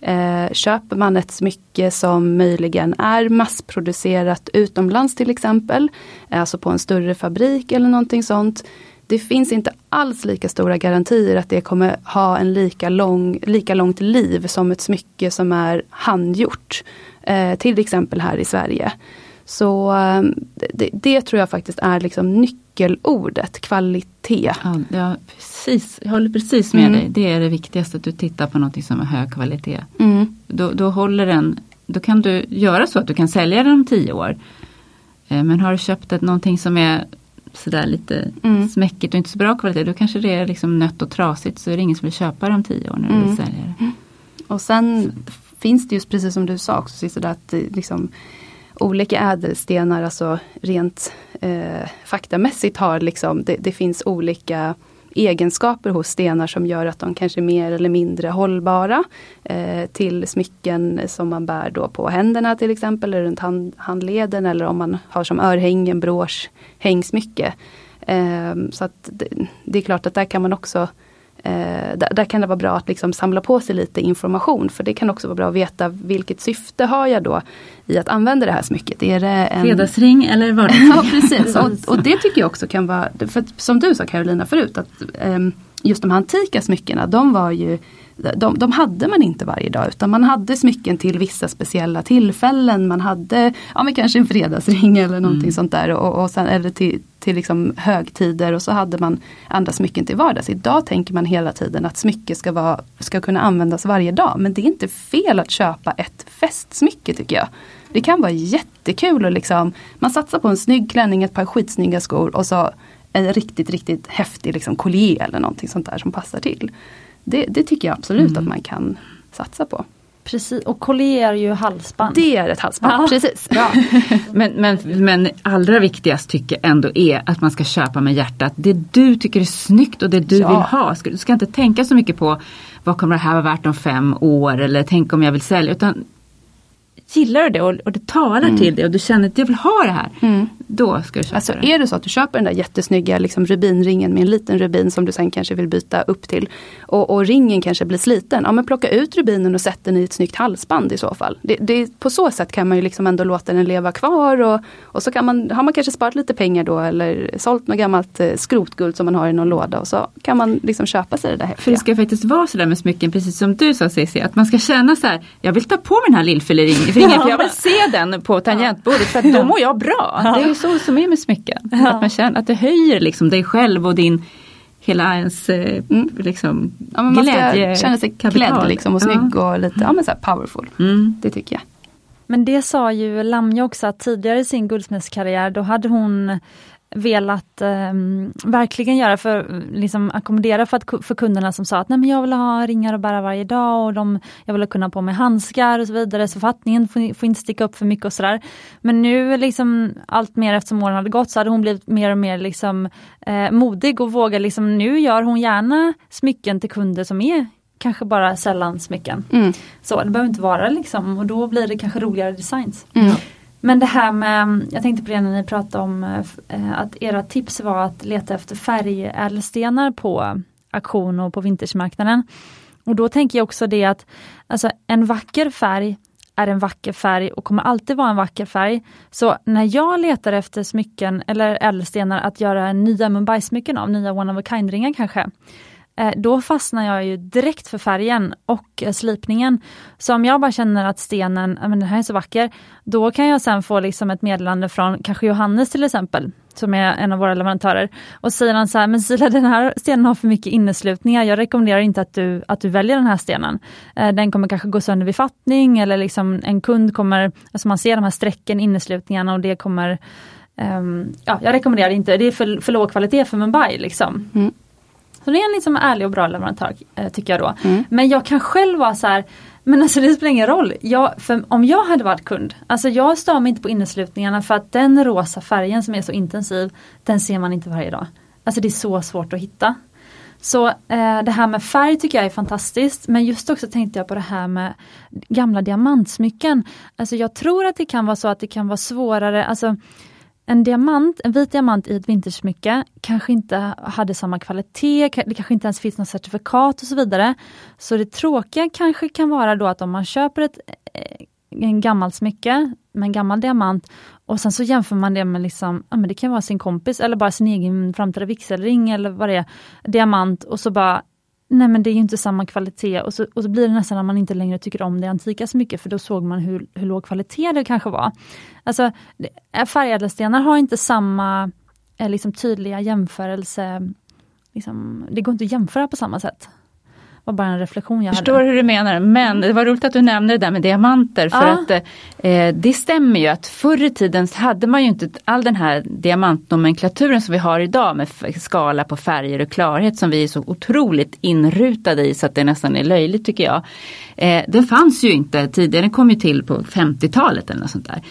Eh, köper man ett smycke som möjligen är massproducerat utomlands till exempel, alltså på en större fabrik eller någonting sånt. Det finns inte alls lika stora garantier att det kommer ha en lika, lång, lika långt liv som ett smycke som är handgjort. Eh, till exempel här i Sverige. Så eh, det, det, tror jag faktiskt är liksom nyckelordet, kvalitet. Ja, ja, precis. Jag håller precis med mm. dig. Det är det viktigaste, att du tittar på något som har hög kvalitet. Mm. Då, då, håller den, då kan du göra så att du kan sälja den om tio år. Eh, men har du köpt ett, någonting som är sådär lite mm. smäckigt och inte så bra kvalitet, då kanske det är liksom nött och trasigt så är det ingen som vill köpa det om tio år när du vill mm. sälja det. Och sen så. finns det just precis som du sa också, så att liksom, olika ädelstenar, alltså rent eh, faktamässigt har liksom, det, det, finns olika egenskaper hos stenar som gör att de kanske är mer eller mindre hållbara eh, till smycken som man bär då på händerna till exempel, eller runt hand, handleden eller om man har som örhängen, brås, hängsmycke. Eh, så att det, det, är klart att där kan man också Eh, där, där, kan det vara bra att liksom samla på sig lite information för det kan också vara bra att veta vilket syfte har jag då i att använda det här smycket. Är det en... Fredagsring eller vad Ja precis. Och, och, det tycker jag också kan vara, för som du sa Carolina förut, att eh, just de här antika smyckena de var ju de, de hade man inte varje dag utan man hade smycken till vissa speciella tillfällen. Man hade ja, men kanske en fredagsring eller någonting mm. sånt där. Och, och sen, eller till, till liksom högtider och så hade man andra smycken till vardags. Idag tänker man hela tiden att smycke ska, vara, ska kunna användas varje dag. Men det är inte fel att köpa ett festsmycke tycker jag. Det kan vara jättekul och liksom, man satsar på en snygg klänning, ett par skitsnygga skor och så en riktigt, riktigt häftig liksom collier eller någonting sånt där som passar till. Det, det tycker jag absolut mm. att man kan satsa på. Precis, och collier är ju halsband. Det är ett halsband, ja. precis. Ja. men, men, men allra viktigast tycker jag ändå är att man ska köpa med hjärtat. Det du tycker är snyggt och det du ja. vill ha. Du ska inte tänka så mycket på vad kommer det här vara värt om fem år eller tänk om jag vill sälja. Utan gillar du det och, och det talar mm. till dig och du känner att jag vill ha det här. Mm. Då ska du köpa alltså, det. Är det så att du köper den där jättesnygga liksom, rubinringen med en liten rubin som du sen kanske vill byta upp till. Och, och, ringen kanske blir sliten. Ja men plocka ut rubinen och sätt den i ett snyggt halsband i så fall. Det, det, på så sätt kan man ju liksom ändå låta den leva kvar och, och så kan man, har man kanske sparat lite pengar då eller sålt något gammalt eh, skrotguld som man har i någon låda och så kan man liksom köpa sig det där häftiga. För det ska faktiskt vara sådär med smycken, precis som du sa Cissi, att man ska känna så här, jag vill ta på mig den här lillfilleringen för jag vill se den på tangentbordet för att då mår jag bra. Så som är med smycken. Att man känner att det höjer liksom dig själv och din hela ens eh, mm. liksom, ja, men man glädje. Ska känna sig klädd liksom och snygg och lite ja, men så powerful. Mm. Det tycker jag. Men det sa ju Lamja också att tidigare i sin guldsmedskarriär då hade hon velat eh, verkligen göra för liksom ackommodera för, att, för kunderna som sa att Nej, men jag vill ha ringar att bära varje dag och de, jag vill kunna ha på mig handskar och så vidare så fattningen får, får inte sticka upp för mycket och sådär. Men nu liksom allt mer eftersom åren hade gått så hade hon blivit mer och mer liksom eh, modig och vågar liksom nu gör hon gärna smycken till kunder som är kanske bara sällan smycken. Mm. Så det behöver inte vara liksom och då blir det kanske roligare designs. Mm. Men det här med, jag tänkte på det när ni pratade om eh, eh, att era tips var att leta efter färgädelstenar på auktion och på vintersmarknaden. Och då tänker jag också det att alltså, en vacker färg är en vacker färg och kommer alltid vara en vacker färg. Så när jag letar efter smycken eller ädelstenar att göra nya Mumbai-smycken av, nya one of a kind-ringar kanske, Eh, då fastnar jag ju direkt för färgen och eh, slipningen. Så om jag bara känner att stenen, men den här är så vacker, då kan jag sen få liksom ett meddelande från kanske Johannes till exempel, som är en av våra leverantörer. Och säger han så här, men Sila den här stenen har för mycket inneslutningar, jag rekommenderar inte att du, att du väljer den här stenen. Eh, den kommer kanske gå sönder vid fattning eller liksom en kund kommer, alltså man ser de här strecken, inneslutningarna och det kommer Um, ja, jag rekommenderar inte, det är för, för låg kvalitet för Mumbai. Liksom. Mm. Så det är en liksom ärlig och bra leverantör eh, tycker jag då. Mm. Men jag kan själv vara så här, men alltså det spelar ingen roll. Jag, för om jag hade varit kund, alltså jag stör mig inte på inneslutningarna för att den rosa färgen som är så intensiv, den ser man inte varje dag. Alltså det är så svårt att hitta. Så eh, det här med färg tycker jag är fantastiskt men just också tänkte jag på det här med gamla diamantsmycken. Alltså jag tror att det kan vara så att det kan vara svårare, alltså en diamant, en vit diamant i ett vintersmycke kanske inte hade samma kvalitet, det kanske inte ens finns något certifikat och så vidare. Så det tråkiga kanske kan vara då att om man köper ett eh, en gammalt smycke med en gammal diamant och sen så jämför man det med, liksom, ja, men det kan vara sin kompis eller bara sin egen framtida vigselring eller vad det är, diamant och så bara Nej men det är inte samma kvalitet och så, och så blir det nästan att man inte längre tycker om det antika så mycket för då såg man hur, hur låg kvalitet det kanske var. Alltså eh, Färgädelstenar har inte samma eh, liksom, tydliga jämförelse, liksom, det går inte att jämföra på samma sätt var bara en reflektion jag Förstår hade. hur du menar, men det var roligt att du nämnde det där med diamanter för Ja. att eh, det stämmer ju att förr i tiden hade man ju inte all den här diamantnomenklaturen som vi har idag med skala på färger och klarhet som vi är så otroligt inrutade i så att det nästan är löjligt tycker jag. Eh, den fanns ju inte tidigare, den kom ju till på 50-talet eller något sånt där.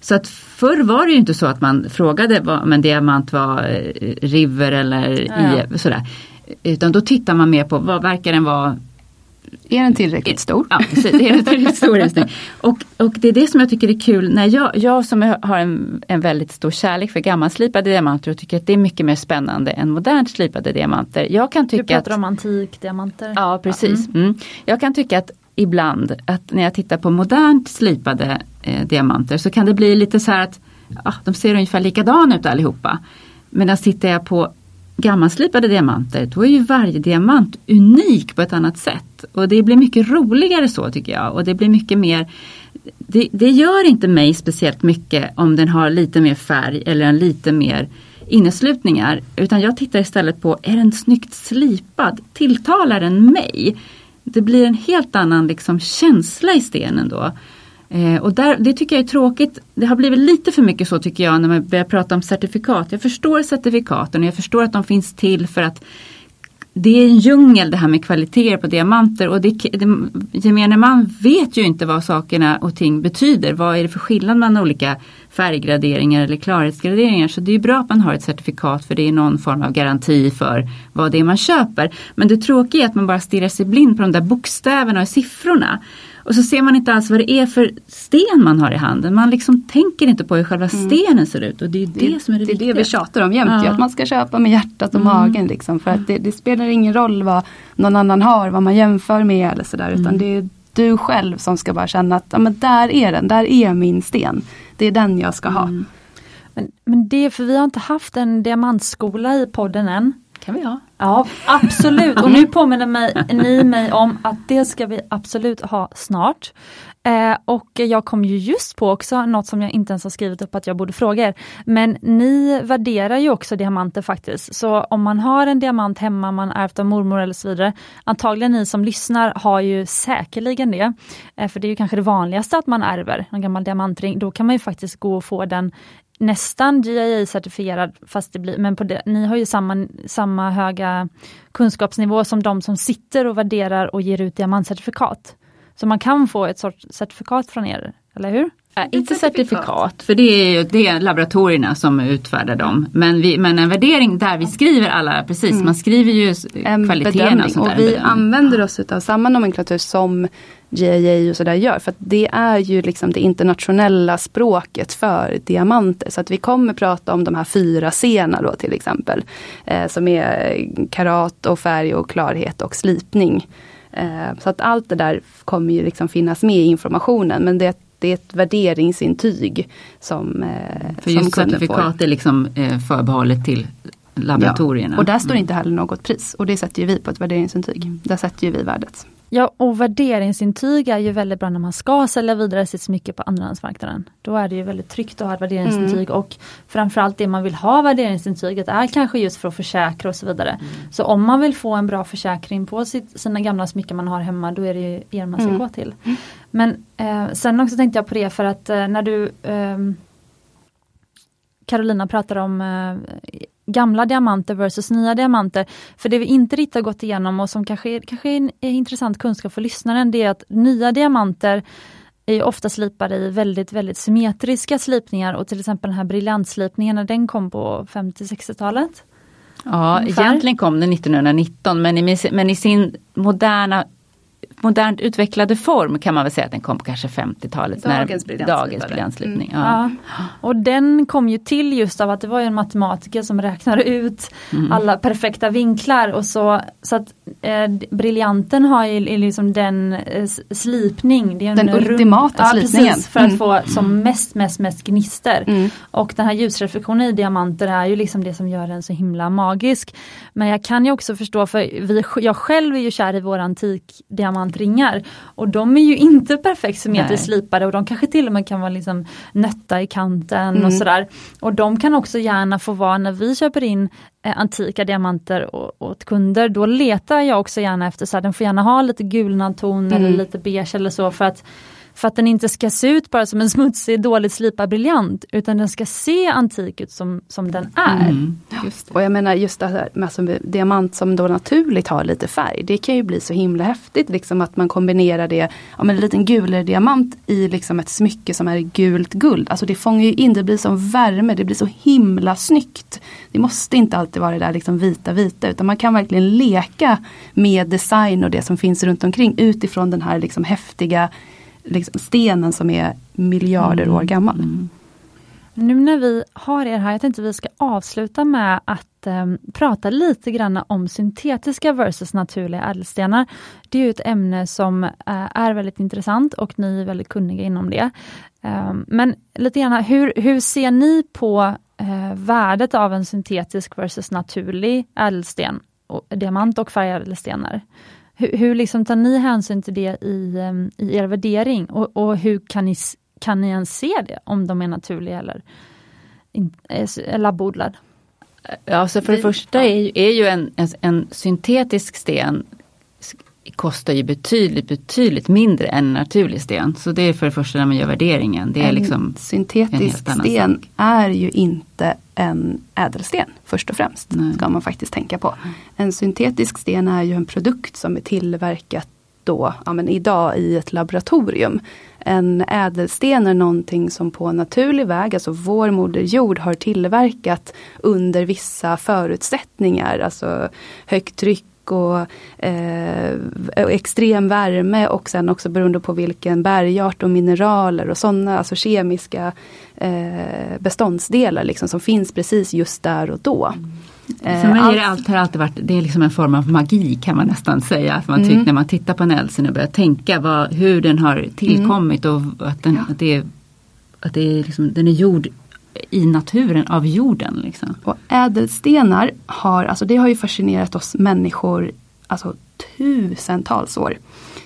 Så att förr var det ju inte så att man frågade vad, om en diamant var eh, river eller Ja. i, sådär. Utan då tittar man mer på vad verkar den vara Är den tillräckligt stor? Ja, precis. Det är en väldigt stor. Och, och det är det som jag tycker är kul när jag, jag som har en, en väldigt stor kärlek för gammalslipade diamanter och tycker att det är mycket mer spännande än modernt slipade diamanter. Jag kan Du tycka pratar att, om antikdiamanter. Ja precis. Mm. Jag kan tycka att ibland att när jag tittar på modernt slipade eh, diamanter så kan det bli lite så här att ja, de ser ungefär likadana ut allihopa. Medan tittar jag på gammalslipade diamanter då är ju varje diamant unik på ett annat sätt. Och det blir mycket roligare så tycker jag och det blir mycket mer det, det gör inte mig speciellt mycket om den har lite mer färg eller en lite mer inneslutningar. Utan jag tittar istället på, är den snyggt slipad? Tilltalar den mig? Det blir en helt annan liksom, känsla i stenen då. Eh, och där, det tycker jag är tråkigt. Det har blivit lite för mycket så tycker jag när man börjar prata om certifikat. Jag förstår certifikaten och jag förstår att de finns till för att det är en djungel det här med kvaliteter på diamanter och det, det, gemene man vet ju inte vad sakerna och ting betyder. Vad är det för skillnad mellan olika färggraderingar eller klarhetsgraderingar. Så det är bra att man har ett certifikat för det är någon form av garanti för vad det är man köper. Men det tråkiga är att man bara stirrar sig blind på de där bokstäverna och siffrorna. Och så ser man inte alls vad det är för sten man har i handen. Man liksom tänker inte på hur själva stenen ser ut och det är det, det som är det, det är viktiga. det vi tjatar om jämt, Ja. ju, att man ska köpa med hjärtat och Mm. magen. Liksom, för att det, det spelar ingen roll vad någon annan har, vad man jämför med eller sådär. Utan Mm. det är du själv som ska bara känna att ja, men där är den, där är min sten. Det är den jag ska ha. Mm. Men, men det, för vi har inte haft en diamantskola i podden än kan vi ha. Ja, absolut. Och nu påminner mig, ni mig om att det ska vi absolut ha snart. Eh, och jag kom ju just på också något som jag inte ens har skrivit upp att jag borde fråga er. Men ni värderar ju också diamanter faktiskt. Så om man har en diamant hemma, man ärvt av mormor eller så vidare. Antagligen ni som lyssnar har ju säkerligen det. Eh, för det är ju kanske det vanligaste att man ärver en gammal diamantring. Då kan man ju faktiskt gå och få den nästan GIA-certifierad, fast det blir, men på det, ni har ju samma, samma höga kunskapsnivå som de som sitter och värderar och ger ut diamantcertifikat. Så man kan få ett sorts certifikat från er, eller hur? Inte certifikat, för det är det är laboratorierna som utfärdar dem. Men, vi, men en värdering där vi skriver alla, precis, man skriver ju kvaliteterna och Och vi bedömning. använder oss av samma nomenklatur som GIA och sådär gör. För att det är ju liksom det internationella språket för diamanter. Så att vi kommer prata om de här fyra sena då till exempel. Eh, som är karat och färg och klarhet och slipning. Eh, så att allt det där kommer ju liksom finnas med i informationen. Men det, det är ett värderingsintyg som, eh, För som just certifikat är liksom eh, förbehållet till laboratorierna. Ja, och där står Mm. inte heller något pris. Och det sätter ju vi på ett värderingsintyg. Där sätter ju vi värdet. Ja, och värderingsintyg är ju väldigt bra när man ska sälja vidare sitt smycke på andrahandsmarknaden. Då är det ju väldigt tryggt att ha ett värderingsintyg och framförallt det man vill ha värderingsintyget är kanske just för att försäkra och så vidare. Så om man vill få en bra försäkring på sitt, sina gamla smycken man har hemma då är det ju er man ska Mm. gå till. Men eh, sen också tänkte jag på det för att eh, när du ehm, Carolina pratar om eh, gamla diamanter versus nya diamanter. För det vi inte riktigt har gått igenom och som kanske, kanske är intressant kunskap för lyssnaren, det är att nya diamanter är ofta slipade i väldigt, väldigt symmetriska slipningar och till exempel den här briljantslipningen, när den kom på 50-60-talet. Ja, Ungefär. egentligen kom den 1919 men i, men i sin moderna modernt utvecklade form kan man väl säga att den kom på kanske 50-talet. Dagens briljantslipning. Mm. Ja. ja. Och den kom ju till just av att det var en matematiker som räknade ut mm. alla perfekta vinklar och så, så att eh, briljanten har ju liksom den eh, slipning. Det är den ultimata ja, slipningen. Precis, för mm. att få som mest, mest, mest gnister. Mm. Och den här ljusreflektionen i diamanter är ju liksom det som gör den så himla magisk. Men jag kan ju också förstå, för vi, jag själv är ju kär i vår antikdiamantringar och de är ju inte perfekt symmetriskt slipade och de kanske till och med kan vara liksom nötta i kanten mm. och sådär. Och de kan också gärna få vara, när vi köper in antika diamanter åt kunder, då letar jag också gärna efter, så här, den får gärna ha lite gulnad ton mm. eller lite beige eller så för att för att den inte ska se ut bara som en smutsig, dåligt slipad briljant, utan den ska se antik ut som, som den är. Mm, och jag menar just det här med alltså, diamant som då naturligt har lite färg. Det kan ju bli så himla häftigt liksom att man kombinerar det, ja men en liten gulare diamant i liksom ett smycke som är gult guld. Alltså det fångar ju in, det blir som värme, det blir så himla snyggt. Det måste inte alltid vara det där liksom vita vita utan man kan verkligen leka med design och det som finns runt omkring utifrån den här liksom häftiga liksom stenen som är miljarder mm. år gammal. Mm. Nu när vi har er här, jag tänkte vi ska avsluta med att eh, prata lite grann om syntetiska versus naturliga ädelstenar. Det är ett ämne som eh, är väldigt intressant och ni är väldigt kunniga inom det. Eh, men lite grann, hur, hur ser ni på eh, värdet av en syntetisk versus naturlig ädelsten, och, diamant och färgädelstenar? Hur, hur liksom tar ni hänsyn till det i, i er värdering och, och hur kan ni, kan ni ens se det om de är naturliga eller labbodlad? Ja, så för det första är, är ju en, en, en syntetisk sten kostar ju betydligt, betydligt mindre än naturlig sten. Så det är för det första när man gör värderingen. Det är en liksom syntetisk en sten sak. är ju inte en ädelsten först och främst. Nej. Ska man faktiskt tänka på. En syntetisk sten är ju en produkt som är tillverkat då, ja men idag i ett laboratorium. En ädelsten är någonting som på naturlig väg, alltså vår moder jord har tillverkat under vissa förutsättningar. Alltså högt tryck och eh, extrem värme och sen också beroende på vilken bergart och mineraler och sådana alltså kemiska eh, beståndsdelar liksom, som finns precis just där och då. Mm. För mig är det allt, har alltid varit, det är liksom en form av magi kan man nästan säga. Att man mm. när man tittar på en ädelsten och börjar tänka vad, hur den har tillkommit mm. och att, den, ja. att, det är, att det är liksom, den är gjord i naturen av jorden. Liksom. Och ädelstenar har, alltså det har ju fascinerat oss människor alltså tusentals år.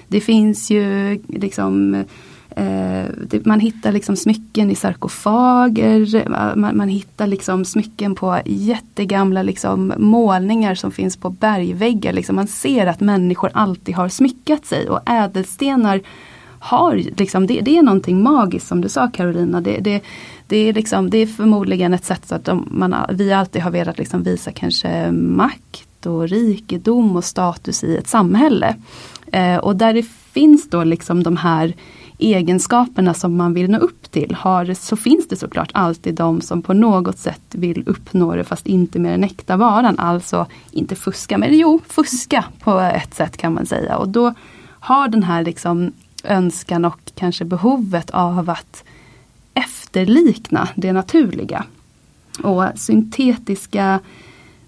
Det finns ju liksom eh, det, man hittar liksom smycken i sarkofager, man, man, hittar liksom smycken på jättegamla liksom målningar som finns på bergväggar. Liksom man ser att människor alltid har smyckat sig och ädelstenar har, liksom, det, det är någonting magiskt som du sa Carolina. Det, det, det, är, liksom, det är förmodligen ett sätt så att de, man, vi alltid har velat liksom visa kanske makt och rikedom och status i ett samhälle. Eh, och där det finns då liksom de här egenskaperna som man vill nå upp till har, så finns det såklart alltid de som på något sätt vill uppnå det fast inte med den äkta varan. Alltså inte fuska, men jo fuska på ett sätt kan man säga. Och då har den här liksom önskan och kanske behovet av att efterlikna det naturliga. Och syntetiska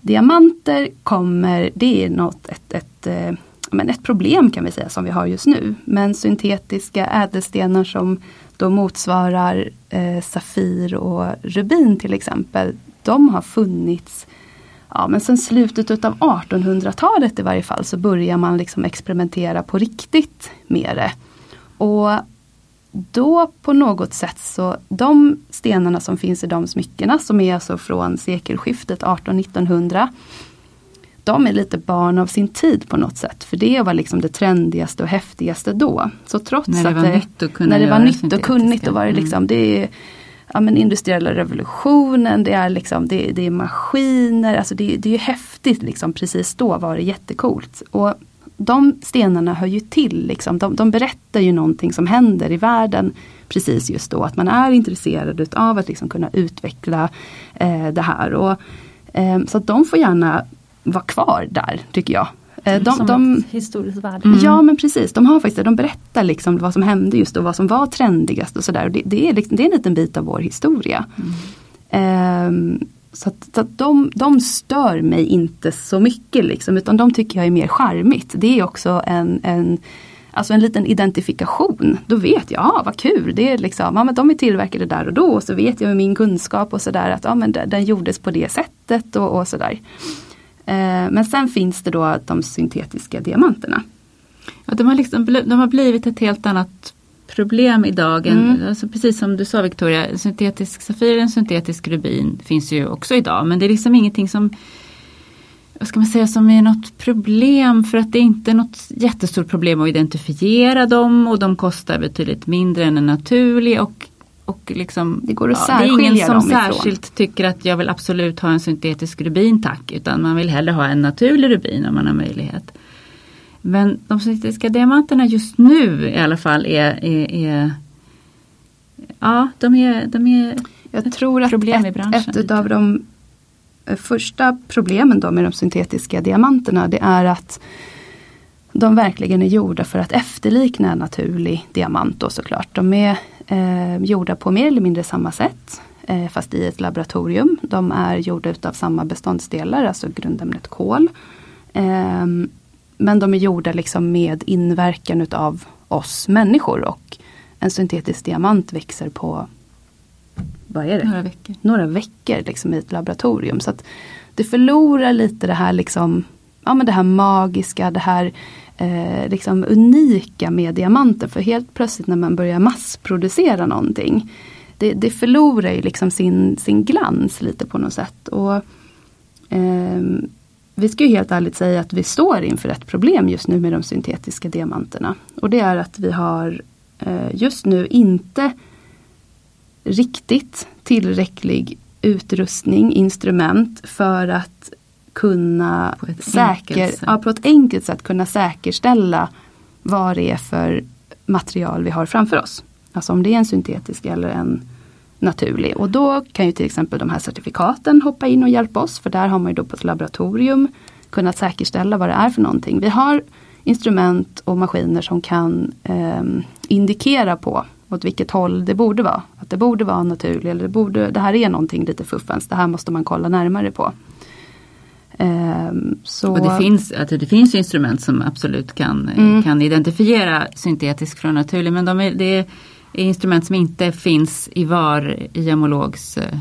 diamanter kommer, det är något, ett, ett, ett, men ett problem kan vi säga som vi har just nu. Men syntetiska ädelstenar som då motsvarar eh, Safir och Rubin till exempel. De har funnits ja, men sen slutet av 1800-talet i varje fall så börjar man liksom experimentera på riktigt med det. Och då på något sätt så, de stenarna som finns i de smyckena som är alltså från sekelskiftet 1800-1900 de är lite barn av sin tid på något sätt. För det var liksom det trendigaste och häftigaste då. Så trots när det att var det, nytt och när det var nytt och kunnigt, då var det liksom, det ja, men industriella revolutionen, det är, liksom, det, det är maskiner, alltså det, det är häftigt liksom, precis då var det jättekult. Och de stenarna hör ju till, liksom. de, de berättar ju någonting som händer i världen precis just då. Att man är intresserad utav att liksom kunna utveckla eh, det här. Och, eh, så att de får gärna vara kvar där tycker jag. Eh, de, som de, historiskt värde. Mm. Ja men precis, de har faktiskt de berättar liksom vad som hände just då, vad som var trendigast och sådär. Det, det, är liksom, det är en liten bit av vår historia. Mm. Så att, så att de, de stör mig inte så mycket liksom, utan de tycker jag är mer charmigt. Det är också en, en Alltså en liten identifikation. Då vet jag, ah, vad kul, det är liksom, ah, men de är tillverkade där och då. Och så vet jag med min kunskap och sådär att ah, men den gjordes på det sättet och, och sådär. Eh, men sen finns det då de syntetiska diamanterna. Ja, de, har liksom, de har blivit ett helt annat problem idag. Mm. Alltså precis som du sa Victoria, syntetisk safir, en syntetisk rubin finns ju också idag. Men det är liksom ingenting som vad ska man säga, som är något problem för att det är inte något jättestort problem att identifiera dem och de kostar betydligt mindre än en naturlig och och liksom, det går att ja, Det är ingen som särskilt tycker att jag vill absolut ha en syntetisk rubin tack. Utan man vill hellre ha en naturlig rubin om man har möjlighet. Men de syntetiska diamanterna just nu i alla fall är, är, är Ja, de är, de är Jag tror att problem ett, ett av de eh, första problemen då med de syntetiska diamanterna det är att de verkligen är gjorda för att efterlikna en naturlig diamant då såklart. De är eh, gjorda på mer eller mindre samma sätt eh, fast i ett laboratorium. De är gjorda utav samma beståndsdelar, alltså grundämnet kol. Eh, men de är gjorda liksom med inverkan utav oss människor och en syntetisk diamant växer på vad är det? Några veckor. Några veckor liksom i ett laboratorium. Så att det förlorar lite det här liksom, ja men det här magiska, det här eh, liksom unika med diamanter. För helt plötsligt när man börjar massproducera någonting det, det förlorar ju liksom sin, sin glans lite på något sätt. Och, eh, vi ska ju helt ärligt säga att vi står inför ett problem just nu med de syntetiska diamanterna. Och det är att vi har eh, just nu inte riktigt tillräcklig utrustning, instrument för att kunna på ett, säker, ja, på ett enkelt sätt kunna säkerställa vad det är för material vi har framför oss. Alltså om det är en syntetisk eller en naturlig. Och då kan ju till exempel de här certifikaten hoppa in och hjälpa oss. För där har man ju då på ett laboratorium kunnat säkerställa vad det är för någonting. Vi har instrument och maskiner som kan eh, indikera på åt vilket håll det borde vara. Att det borde vara naturligt eller det, borde, det här är någonting lite fuffens. Det här måste man kolla närmare på. Um, så... Och det finns, alltså det finns instrument som absolut kan, mm. kan identifiera syntetisk från naturlig men de är, det är instrument som inte finns i var IMologs eh,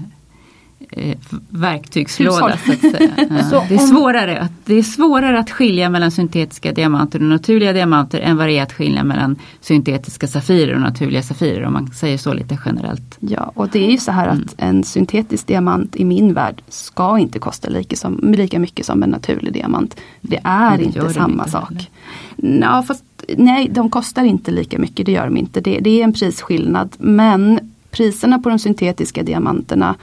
eh, verktygslåda. Så att säga. Ja. Det, är svårare att, det är svårare att skilja mellan syntetiska diamanter och naturliga diamanter än vad det är att skilja mellan syntetiska safirer och naturliga safirer om man säger så lite generellt. Ja och det är ju så här att mm. en syntetisk diamant i min värld ska inte kosta lika, som, lika mycket som en naturlig diamant. Det är det inte samma inte sak. Ja, fast, nej, de kostar inte lika mycket, det gör de inte. Det, det är en prisskillnad men priserna på de syntetiska diamanterna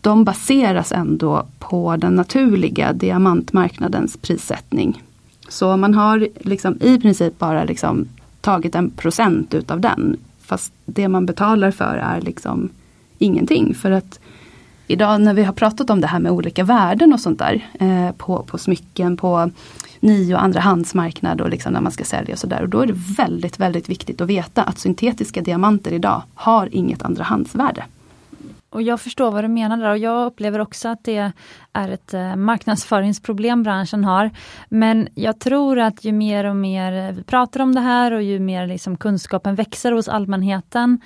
de baseras ändå på den naturliga diamantmarknadens prissättning. Så man har liksom i princip bara liksom tagit en procent utav den. Fast det man betalar för är liksom ingenting. För att idag när vi har pratat om det här med olika värden och sånt där eh, på, på smycken, på ny och andrahandsmarknad och liksom när man ska sälja och sådär. Och då är det väldigt, väldigt viktigt att veta att syntetiska diamanter idag har inget andrahandsvärde. Och jag förstår vad du menar där och jag upplever också att det är ett eh, marknadsföringsproblem branschen har. Men jag tror att ju mer och mer vi pratar om det här och ju mer liksom kunskapen växer hos allmänheten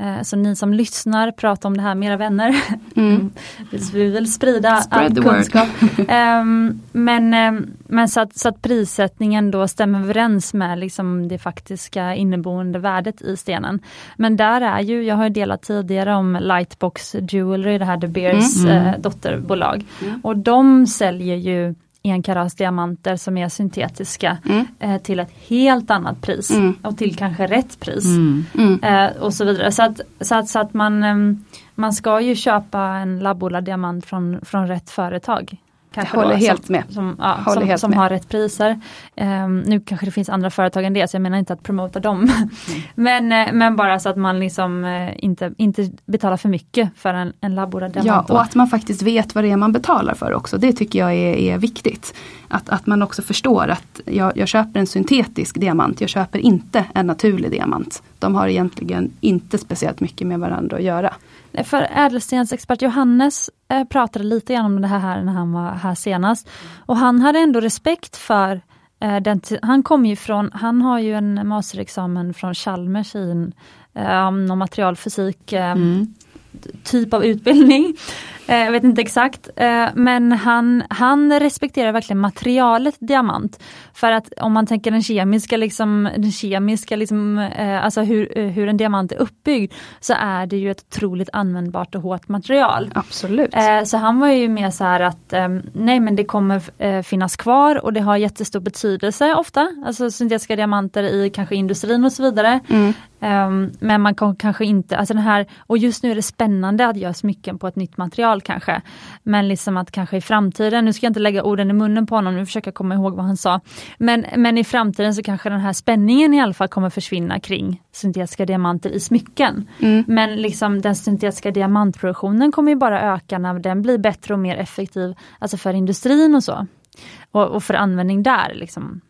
Eh, så ni som lyssnar, prata om det här med era vänner. Mm. vi vill sprida all kunskap. um, men um, men så, att, så att prissättningen då stämmer överens med liksom det faktiska inneboende värdet i stenen. Men där är ju, jag har delat tidigare om Lightbox Jewelry, det här De Beers mm. uh, dotterbolag. Mm. Och de säljer ju enkarats som är syntetiska Mm. eh, till ett helt annat pris Mm. och till kanske rätt pris. Mm. Mm. Eh, och så vidare. Så att, så att, så att man, ehm, man ska ju köpa en labbodlad diamant från, från rätt företag. Kanske Jag håller då, helt som, med. Som, ja, Håller som, helt som med. har rätt priser. Ehm, nu kanske det finns andra företag än det så jag menar inte att promota dem. Mm. men, eh, men bara så att man liksom eh, inte, inte betalar för mycket för en, en labbodlad Ja, och att man faktiskt vet vad det är man betalar för också. Det tycker jag är, är viktigt. Att, att man också förstår att jag, jag köper en syntetisk diamant, jag köper inte en naturlig diamant. De har egentligen inte speciellt mycket med varandra att göra. För ädelstensexpert Johannes eh, pratade lite grann om det här när han var här senast. Och han hade ändå respekt för eh, den, han kom ju från, han har ju en masterexamen från Chalmers i en, eh, någon materialfysik eh, Mm. typ av utbildning. Eh, jag vet inte exakt. Eh, men han, han respekterar verkligen materialet diamant. För att om man tänker den kemiska, liksom, den kemiska liksom, eh, alltså hur, hur en diamant är uppbyggd, så är det ju ett otroligt användbart och hårt material. Absolut. Så han var ju mer så här att nej men det kommer finnas kvar och det har jättestor betydelse ofta. Alltså syntetiska diamanter i kanske industrin och så vidare. Mm. Ehm, men man kan kanske inte, alltså den här, och just nu är det spännande att göra smycken på ett nytt material kanske. Men liksom att kanske i framtiden, nu ska jag inte lägga orden i munnen på honom, nu försöker jag komma ihåg vad han sa. Men, men i framtiden så kanske den här spänningen i alla fall kommer försvinna kring syntetiska diamanter i smycken. Mm. Men liksom den syntetiska diamantproduktionen kommer ju bara öka när den blir bättre och mer effektiv, alltså för industrin och så. Och, och för användning där. Liksom.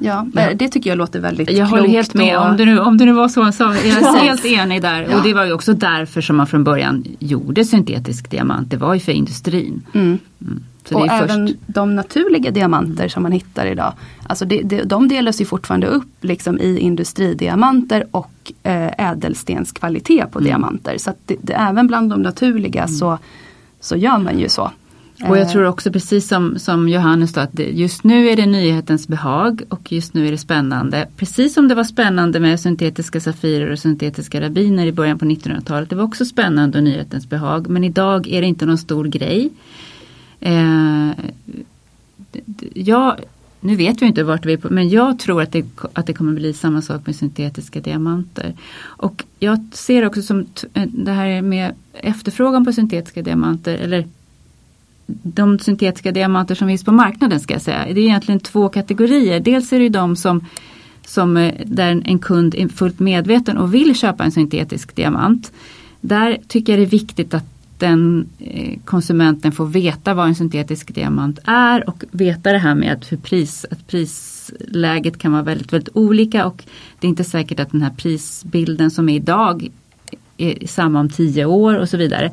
Ja, men det tycker jag låter väldigt Jag håller klokt helt med, och- om det, nu, om det nu var så han sa. Jag Ja. är helt enig där. Ja. Och det var ju också därför som man från början gjorde syntetisk diamant. Det var ju för industrin. Mm. Så och även först, de naturliga diamanter som man hittar idag. Alltså det, det, de delas ju fortfarande upp liksom i industridiamanter och eh, ädelstenskvalitet Mm. på diamanter. Så det, det, även bland de naturliga så, så gör man ju så. Och jag Eh, tror också precis som, som Johannes då, att just nu är det nyhetens behag och just nu är det spännande. Precis som det var spännande med syntetiska safirer och syntetiska rabiner i början på 1900-talet. Det var också spännande och nyhetens behag. Men idag är det inte någon stor grej. Eh, jag, nu vet vi inte vart vi är på, men jag tror att det, att det kommer bli samma sak med syntetiska diamanter. Och jag ser också som eh, det här med efterfrågan på syntetiska diamanter, eller de syntetiska diamanter som finns på marknaden ska jag säga. Det är egentligen två kategorier. Dels är det ju de som, som eh, där en kund är fullt medveten och vill köpa en syntetisk diamant. Där tycker jag det är viktigt att den eh, konsumenten får veta vad en syntetisk diamant är och veta det här med att, hur pris, att prisläget kan vara väldigt, väldigt olika och det är inte säkert att den här prisbilden som är idag är samma om tio år och så vidare.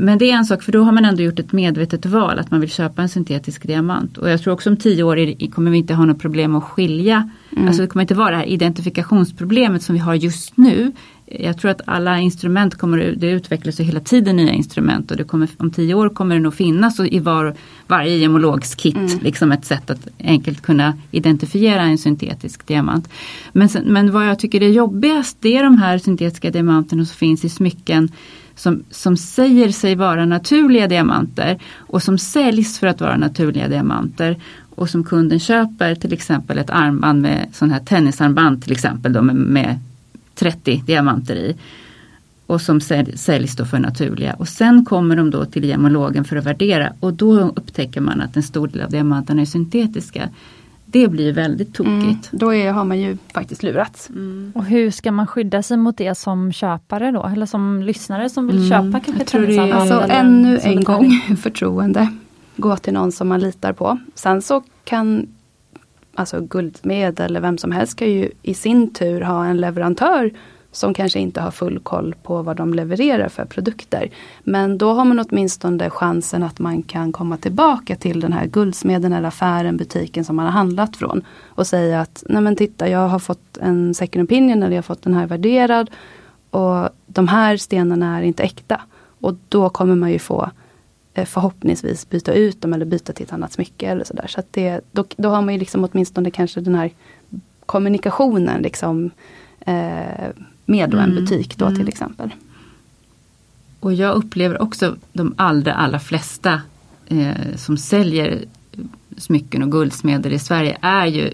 Men det är en sak för då har man ändå gjort ett medvetet val att man vill köpa en syntetisk diamant. Och jag tror också om tio år kommer vi inte ha något problem att skilja. Alltså det kommer inte vara det här identifikationsproblemet som vi har just nu. Jag tror att alla instrument kommer, det utvecklas hela tiden nya instrument och det kommer, om tio år kommer det nog finnas i var, varje gemologs kit liksom ett sätt att enkelt kunna identifiera en syntetisk diamant. Men, men vad jag tycker är jobbigast det är de här syntetiska diamanterna som finns i smycken som, som säger sig vara naturliga diamanter och som säljs för att vara naturliga diamanter och som kunden köper till exempel ett armband med sån här tennisarmband till exempel då med, med 30 diamanter i. Och som säljs då för naturliga. Och sen kommer de då till gemologen för att värdera och då upptäcker man att en stor del av diamanterna är syntetiska. Det blir väldigt tokigt. Mm, då är, har man ju faktiskt lurats. Och hur ska man skydda sig mot det som köpare då? Eller som lyssnare som vill Mm, köpa kanske jag tror det är- Alltså eller ännu en gång förtroende. Gå till någon som man litar på. Sen så kan alltså guldsmed eller vem som helst ska ju i sin tur ha en leverantör som kanske inte har full koll på vad de levererar för produkter. Men då har man åtminstone chansen att man kan komma tillbaka till den här guldsmeden eller affären, butiken som man har handlat från. Och säga att, nej men titta jag har fått en second opinion eller jag har fått den här värderad. Och de här stenarna är inte äkta. Och då kommer man ju få eh, förhoppningsvis byta ut dem eller byta till ett annat smycke eller sådär. Så att det, då, då har man ju liksom åtminstone kanske den här kommunikationen liksom eh, med då en Mm, butik då mm. till exempel. Och jag upplever också de allra, allra flesta eh, som säljer smycken och guldsmeder i Sverige är ju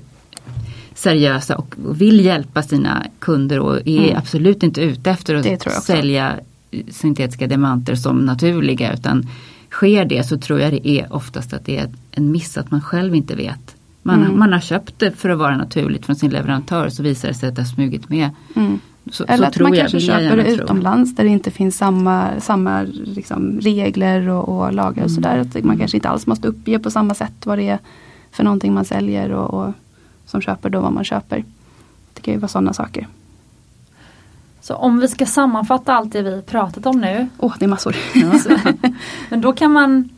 seriösa och vill hjälpa sina kunder och är mm. absolut inte ute efter att sälja syntetiska diamanter som naturliga utan sker det så tror jag det är oftast att det är en miss att man själv inte vet. Man, mm. man har köpt det för att vara naturligt från sin leverantör så visar det sig att det har smugit med. Mm. Så, Eller så att man kanske köper det utomlands där det inte finns samma, samma liksom, regler och, och lagar och mm. sådär. Att man kanske inte alls måste uppge på samma sätt vad det är för någonting man säljer och, och som köper då vad man köper. Det kan ju vara sådana saker. Så om vi ska sammanfatta allt det vi pratat om nu. Åh, oh, det är massor. Ja, men då kan man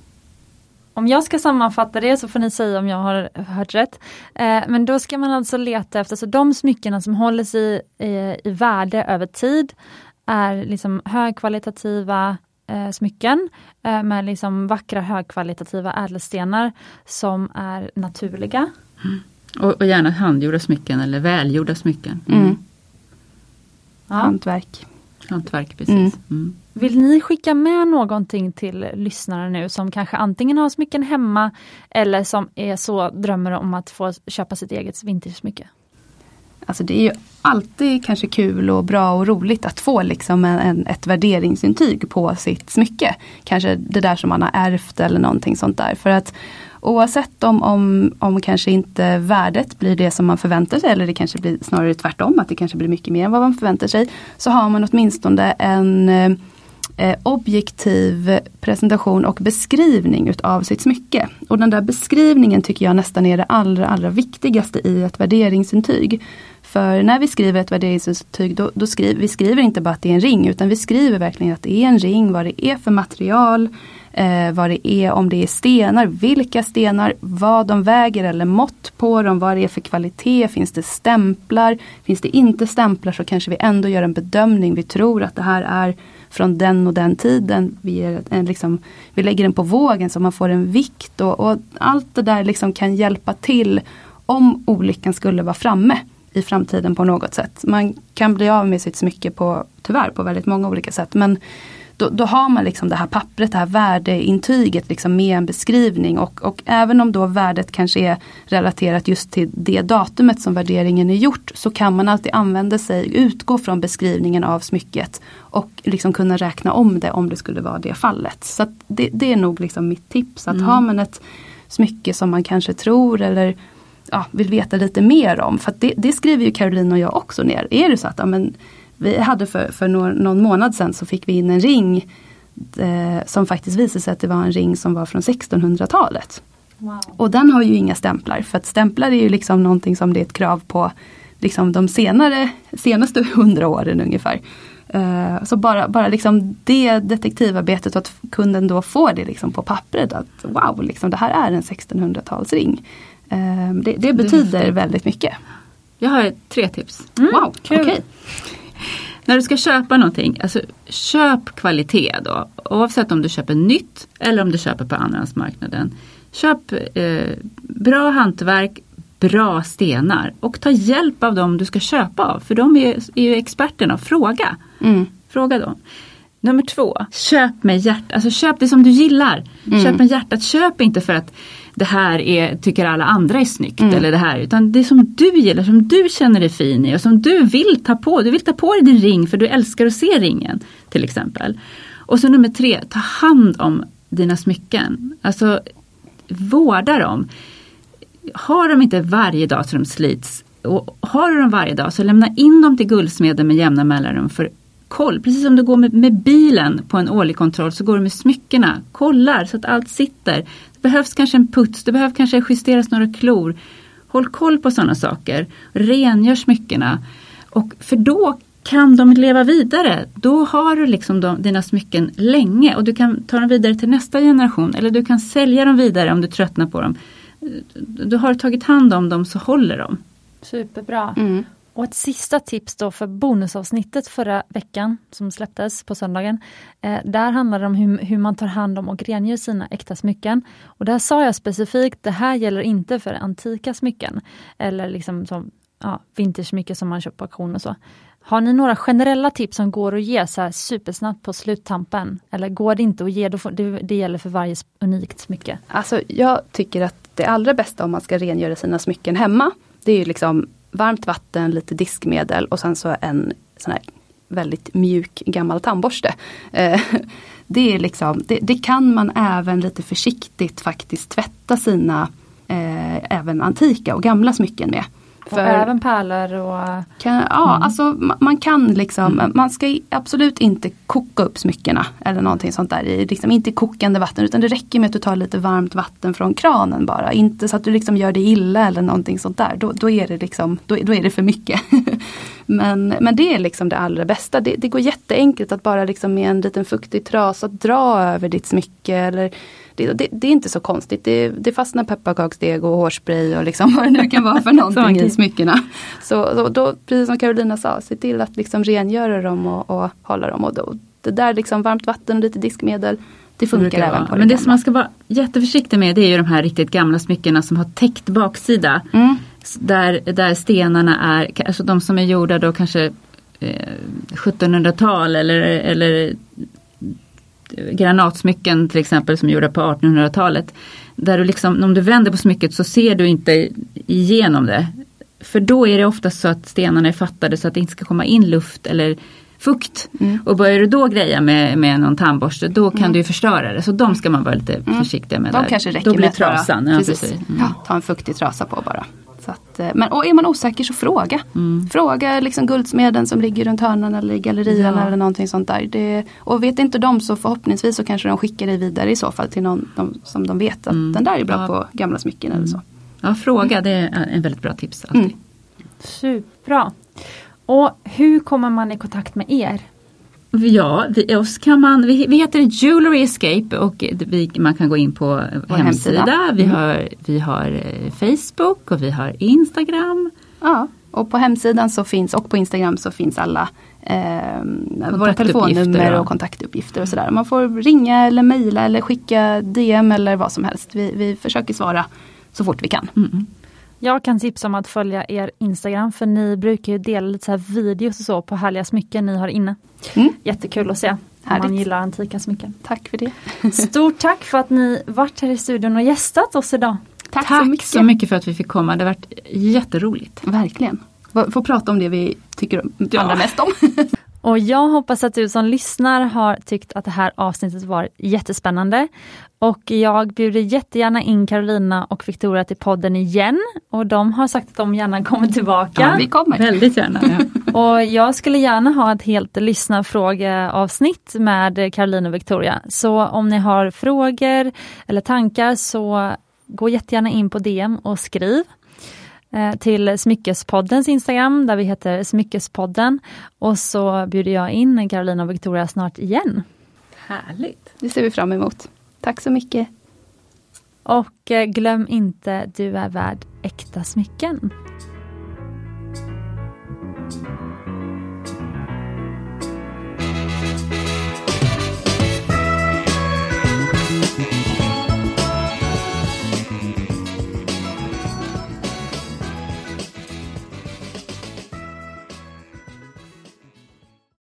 om jag ska sammanfatta det så får ni säga om jag har hört rätt. Eh, men då ska man alltså leta efter, så de smyckena som håller sig i, i värde över tid är liksom högkvalitativa eh, smycken eh, med liksom vackra högkvalitativa ädelstenar som är naturliga. Mm. Och, och, gärna handgjorda smycken eller välgjorda smycken. Mm. Mm. Ja. Hantverk. Hantverk, precis. Mm. Vill ni skicka med någonting till lyssnare nu som kanske antingen har smycken hemma eller som är så drömmer om att få köpa sitt eget vintersmycke? Alltså det är ju alltid kanske kul och bra och roligt att få liksom en, en, ett värderingsintyg på sitt smycke. Kanske det där som man har ärvt eller någonting sånt där. För att oavsett om, om, om kanske inte värdet blir det som man förväntar sig eller det kanske blir snarare tvärtom, att det kanske blir mycket mer än vad man förväntar sig. Så har man åtminstone en eh, eh, objektiv presentation och beskrivning utav sitt smycke. Och den där beskrivningen tycker jag nästan är det allra, allra viktigaste i ett värderingsintyg. För när vi skriver ett värderingsintyg då, då skriver vi skriver inte bara att det är en ring utan vi skriver verkligen att det är en ring, vad det är för material, eh, vad det är, om det är stenar, vilka stenar, vad de väger eller mått på dem, vad det är för kvalitet, finns det stämplar, finns det inte stämplar så kanske vi ändå gör en bedömning, vi tror att det här är från den och den tiden. Vi, är en, liksom, vi lägger den på vågen så man får en vikt och, och allt det där liksom kan hjälpa till om olyckan skulle vara framme i framtiden på något sätt. Man kan bli av med sitt smycke på, tyvärr, på väldigt många olika sätt. Men då, då, har man liksom det här pappret, det här värdeintyget liksom med en beskrivning och, och även om då värdet kanske är relaterat just till det datumet som värderingen är gjort så kan man alltid använda sig, utgå från beskrivningen av smycket och liksom kunna räkna om det om det skulle vara det fallet. Så det, det, är nog liksom mitt tips att mm. har man ett smycke som man kanske tror eller ja, vill veta lite mer om. För det, det, skriver ju Caroline och jag också ner. Är det så att ja, men, vi hade för, för någon, någon månad sedan så fick vi in en ring eh, som faktiskt visade sig att det var en ring som var från 1600-talet. Wow. Och den har ju inga stämplar för att stämplar är ju liksom någonting som det är ett krav på liksom de senare, senaste hundra åren ungefär. Uh, så bara, bara liksom det detektivarbetet och att kunden då får det liksom på pappret att wow, liksom, det här är en 1600-talsring. Uh, det, det, betyder det väldigt mycket. Jag har tre tips. Mm, wow, kul! Okay. När du ska köpa någonting, alltså köp kvalitet då. Oavsett om du köper nytt eller om du köper på andrahandsmarknaden. Köp eh, bra hantverk, bra stenar och ta hjälp av dem du ska köpa av. För de är, är ju experterna. Fråga. Mm. Fråga dem. Nummer två, köp med hjärtat. Alltså köp det som du gillar. Mm. Köp med hjärtat. Köp inte för att det här är, tycker alla andra är snyggt. Mm. Eller det här, utan det som du gillar, som du känner dig fin i och som du vill ta på. Du vill ta på dig din ring för du älskar att se ringen. Till exempel. Och så nummer tre, ta hand om dina smycken. Alltså vårda dem. Har de inte varje dag så de slits och har du dem varje dag så lämna in dem till guldsmeden med jämna mellanrum för koll. Precis som du går med, med, bilen på en årlig kontroll så går du med smyckena. Kollar så att allt sitter. Det behövs kanske en puts, det behövs kanske justeras några klor. Håll koll på sådana saker. Rengör smyckena. Och för då kan de leva vidare. Då har du liksom de, dina smycken länge och du kan ta dem vidare till nästa generation eller du kan sälja dem vidare om du tröttnar på dem. Du har tagit hand om dem så håller de. Superbra. Mm. Och ett sista tips då för bonusavsnittet förra veckan som släpptes på söndagen. Eh, där handlar det om hur, hur, man tar hand om och rengör sina äkta smycken. Och där sa jag specifikt, det här gäller inte för antika smycken eller liksom som ja, vintersmycken som man köper på auktion och så. Har ni några generella tips som går att ge så här supersnabbt på sluttampen? Eller går det inte att ge, då får, det, det gäller för varje unikt smycke? Alltså jag tycker att det allra bästa om man ska rengöra sina smycken hemma, det är ju liksom varmt vatten, lite diskmedel och sen så en sån här väldigt mjuk gammal tandborste. Eh, det, är liksom, det, det, kan man även lite försiktigt faktiskt tvätta sina eh, även antika och gamla smycken med. För, och även pärlor och... Kan, ja, mm. alltså man kan liksom, mm. man ska absolut inte koka upp smyckena eller någonting sånt där i liksom inte kokande vatten utan det räcker med att du tar lite varmt vatten från kranen bara. Inte så att du liksom gör det illa eller någonting sånt där. Då, då är det liksom, då, då är det för mycket. men, men det är liksom det allra bästa. Det, det går jätteenkelt att bara liksom med en liten fuktig trasa dra över ditt smycke eller det, det, det, är inte så konstigt. Det, det fastnar pepparkaksdeg och hårspray och liksom vad det nu kan vara för någonting i smyckena. Så, så då, precis som Carolina sa, se till att liksom rengöra dem och, och hålla dem. Och då, det där liksom varmt vatten och lite diskmedel det funkar även vara. på det Men det som man ska vara jätteförsiktig med det är ju de här riktigt gamla smyckena som har täckt baksida. Mm. Där, där stenarna är, alltså de som är gjorda då kanske eh, 1700-tal eller, eller granatsmycken till exempel som är gjorda på 1800-talet. Där du liksom, om du vänder på smycket så ser du inte igenom det. För då är det ofta så att stenarna är fattade så att det inte ska komma in luft eller fukt. Mm. Och börjar du då greja med, med någon tandborste då kan mm. du förstöra det. Så de ska man vara lite mm. försiktig med. De där. kanske räcker då blir med trasan. Ja, precis. Ja, mm. ta en fuktig trasa på bara. Så att, eh, men och är man osäker så fråga. Mm. Fråga liksom guldsmeden som ligger runt hörnan eller i gallerian ja. eller någonting sånt där. Det, och vet inte de så förhoppningsvis så kanske de skickar dig vidare i så fall till någon de, som de vet att mm. den där är bra ja. på gamla smycken eller så. Ja, fråga det är en väldigt bra tips. Alltid. Mm. Superbra. Och hur kommer man i kontakt med er? Ja, vi, oss kan man, vi, vi heter Jewelry Escape och vi, man kan gå in på, på hemsida. hemsida. Vi, mm. har, vi har eh, Facebook och vi har Instagram. Ja, och på hemsidan så finns och på Instagram så finns alla eh, våra telefonnummer och kontaktuppgifter och sådär. Man får ringa eller mejla eller skicka DM eller vad som helst. Vi, vi försöker svara så fort vi kan. Mm. Jag kan tipsa om att följa er Instagram för ni brukar ju dela lite så här videos och så på härliga smycken ni har inne. Mm. Jättekul att se om man gillar antika smycken. Tack för det. Stort tack för att ni varit här i studion och gästat oss idag. Tack, tack så, mycket. så mycket för att vi fick komma. Det har varit jätteroligt. Verkligen. Få prata om det vi tycker ja. allra mest om. Och jag hoppas att du som lyssnar har tyckt att det här avsnittet var jättespännande. Och jag bjuder jättegärna in Carolina och Victoria till podden igen. Och de har sagt att de gärna kommer tillbaka. Ja, vi kommer. Väldigt gärna. Ja. och jag skulle gärna ha ett helt lyssnarfrågeavsnitt med Carolina och Victoria. Så om ni har frågor eller tankar så gå jättegärna in på DM och skriv. Eh, till Smyckespoddens Instagram där vi heter Smyckespodden. Och så bjuder jag in Carolina och Victoria snart igen. Härligt! Det ser vi fram emot. Tack så mycket! Och eh, glöm inte, du är värd äkta smycken.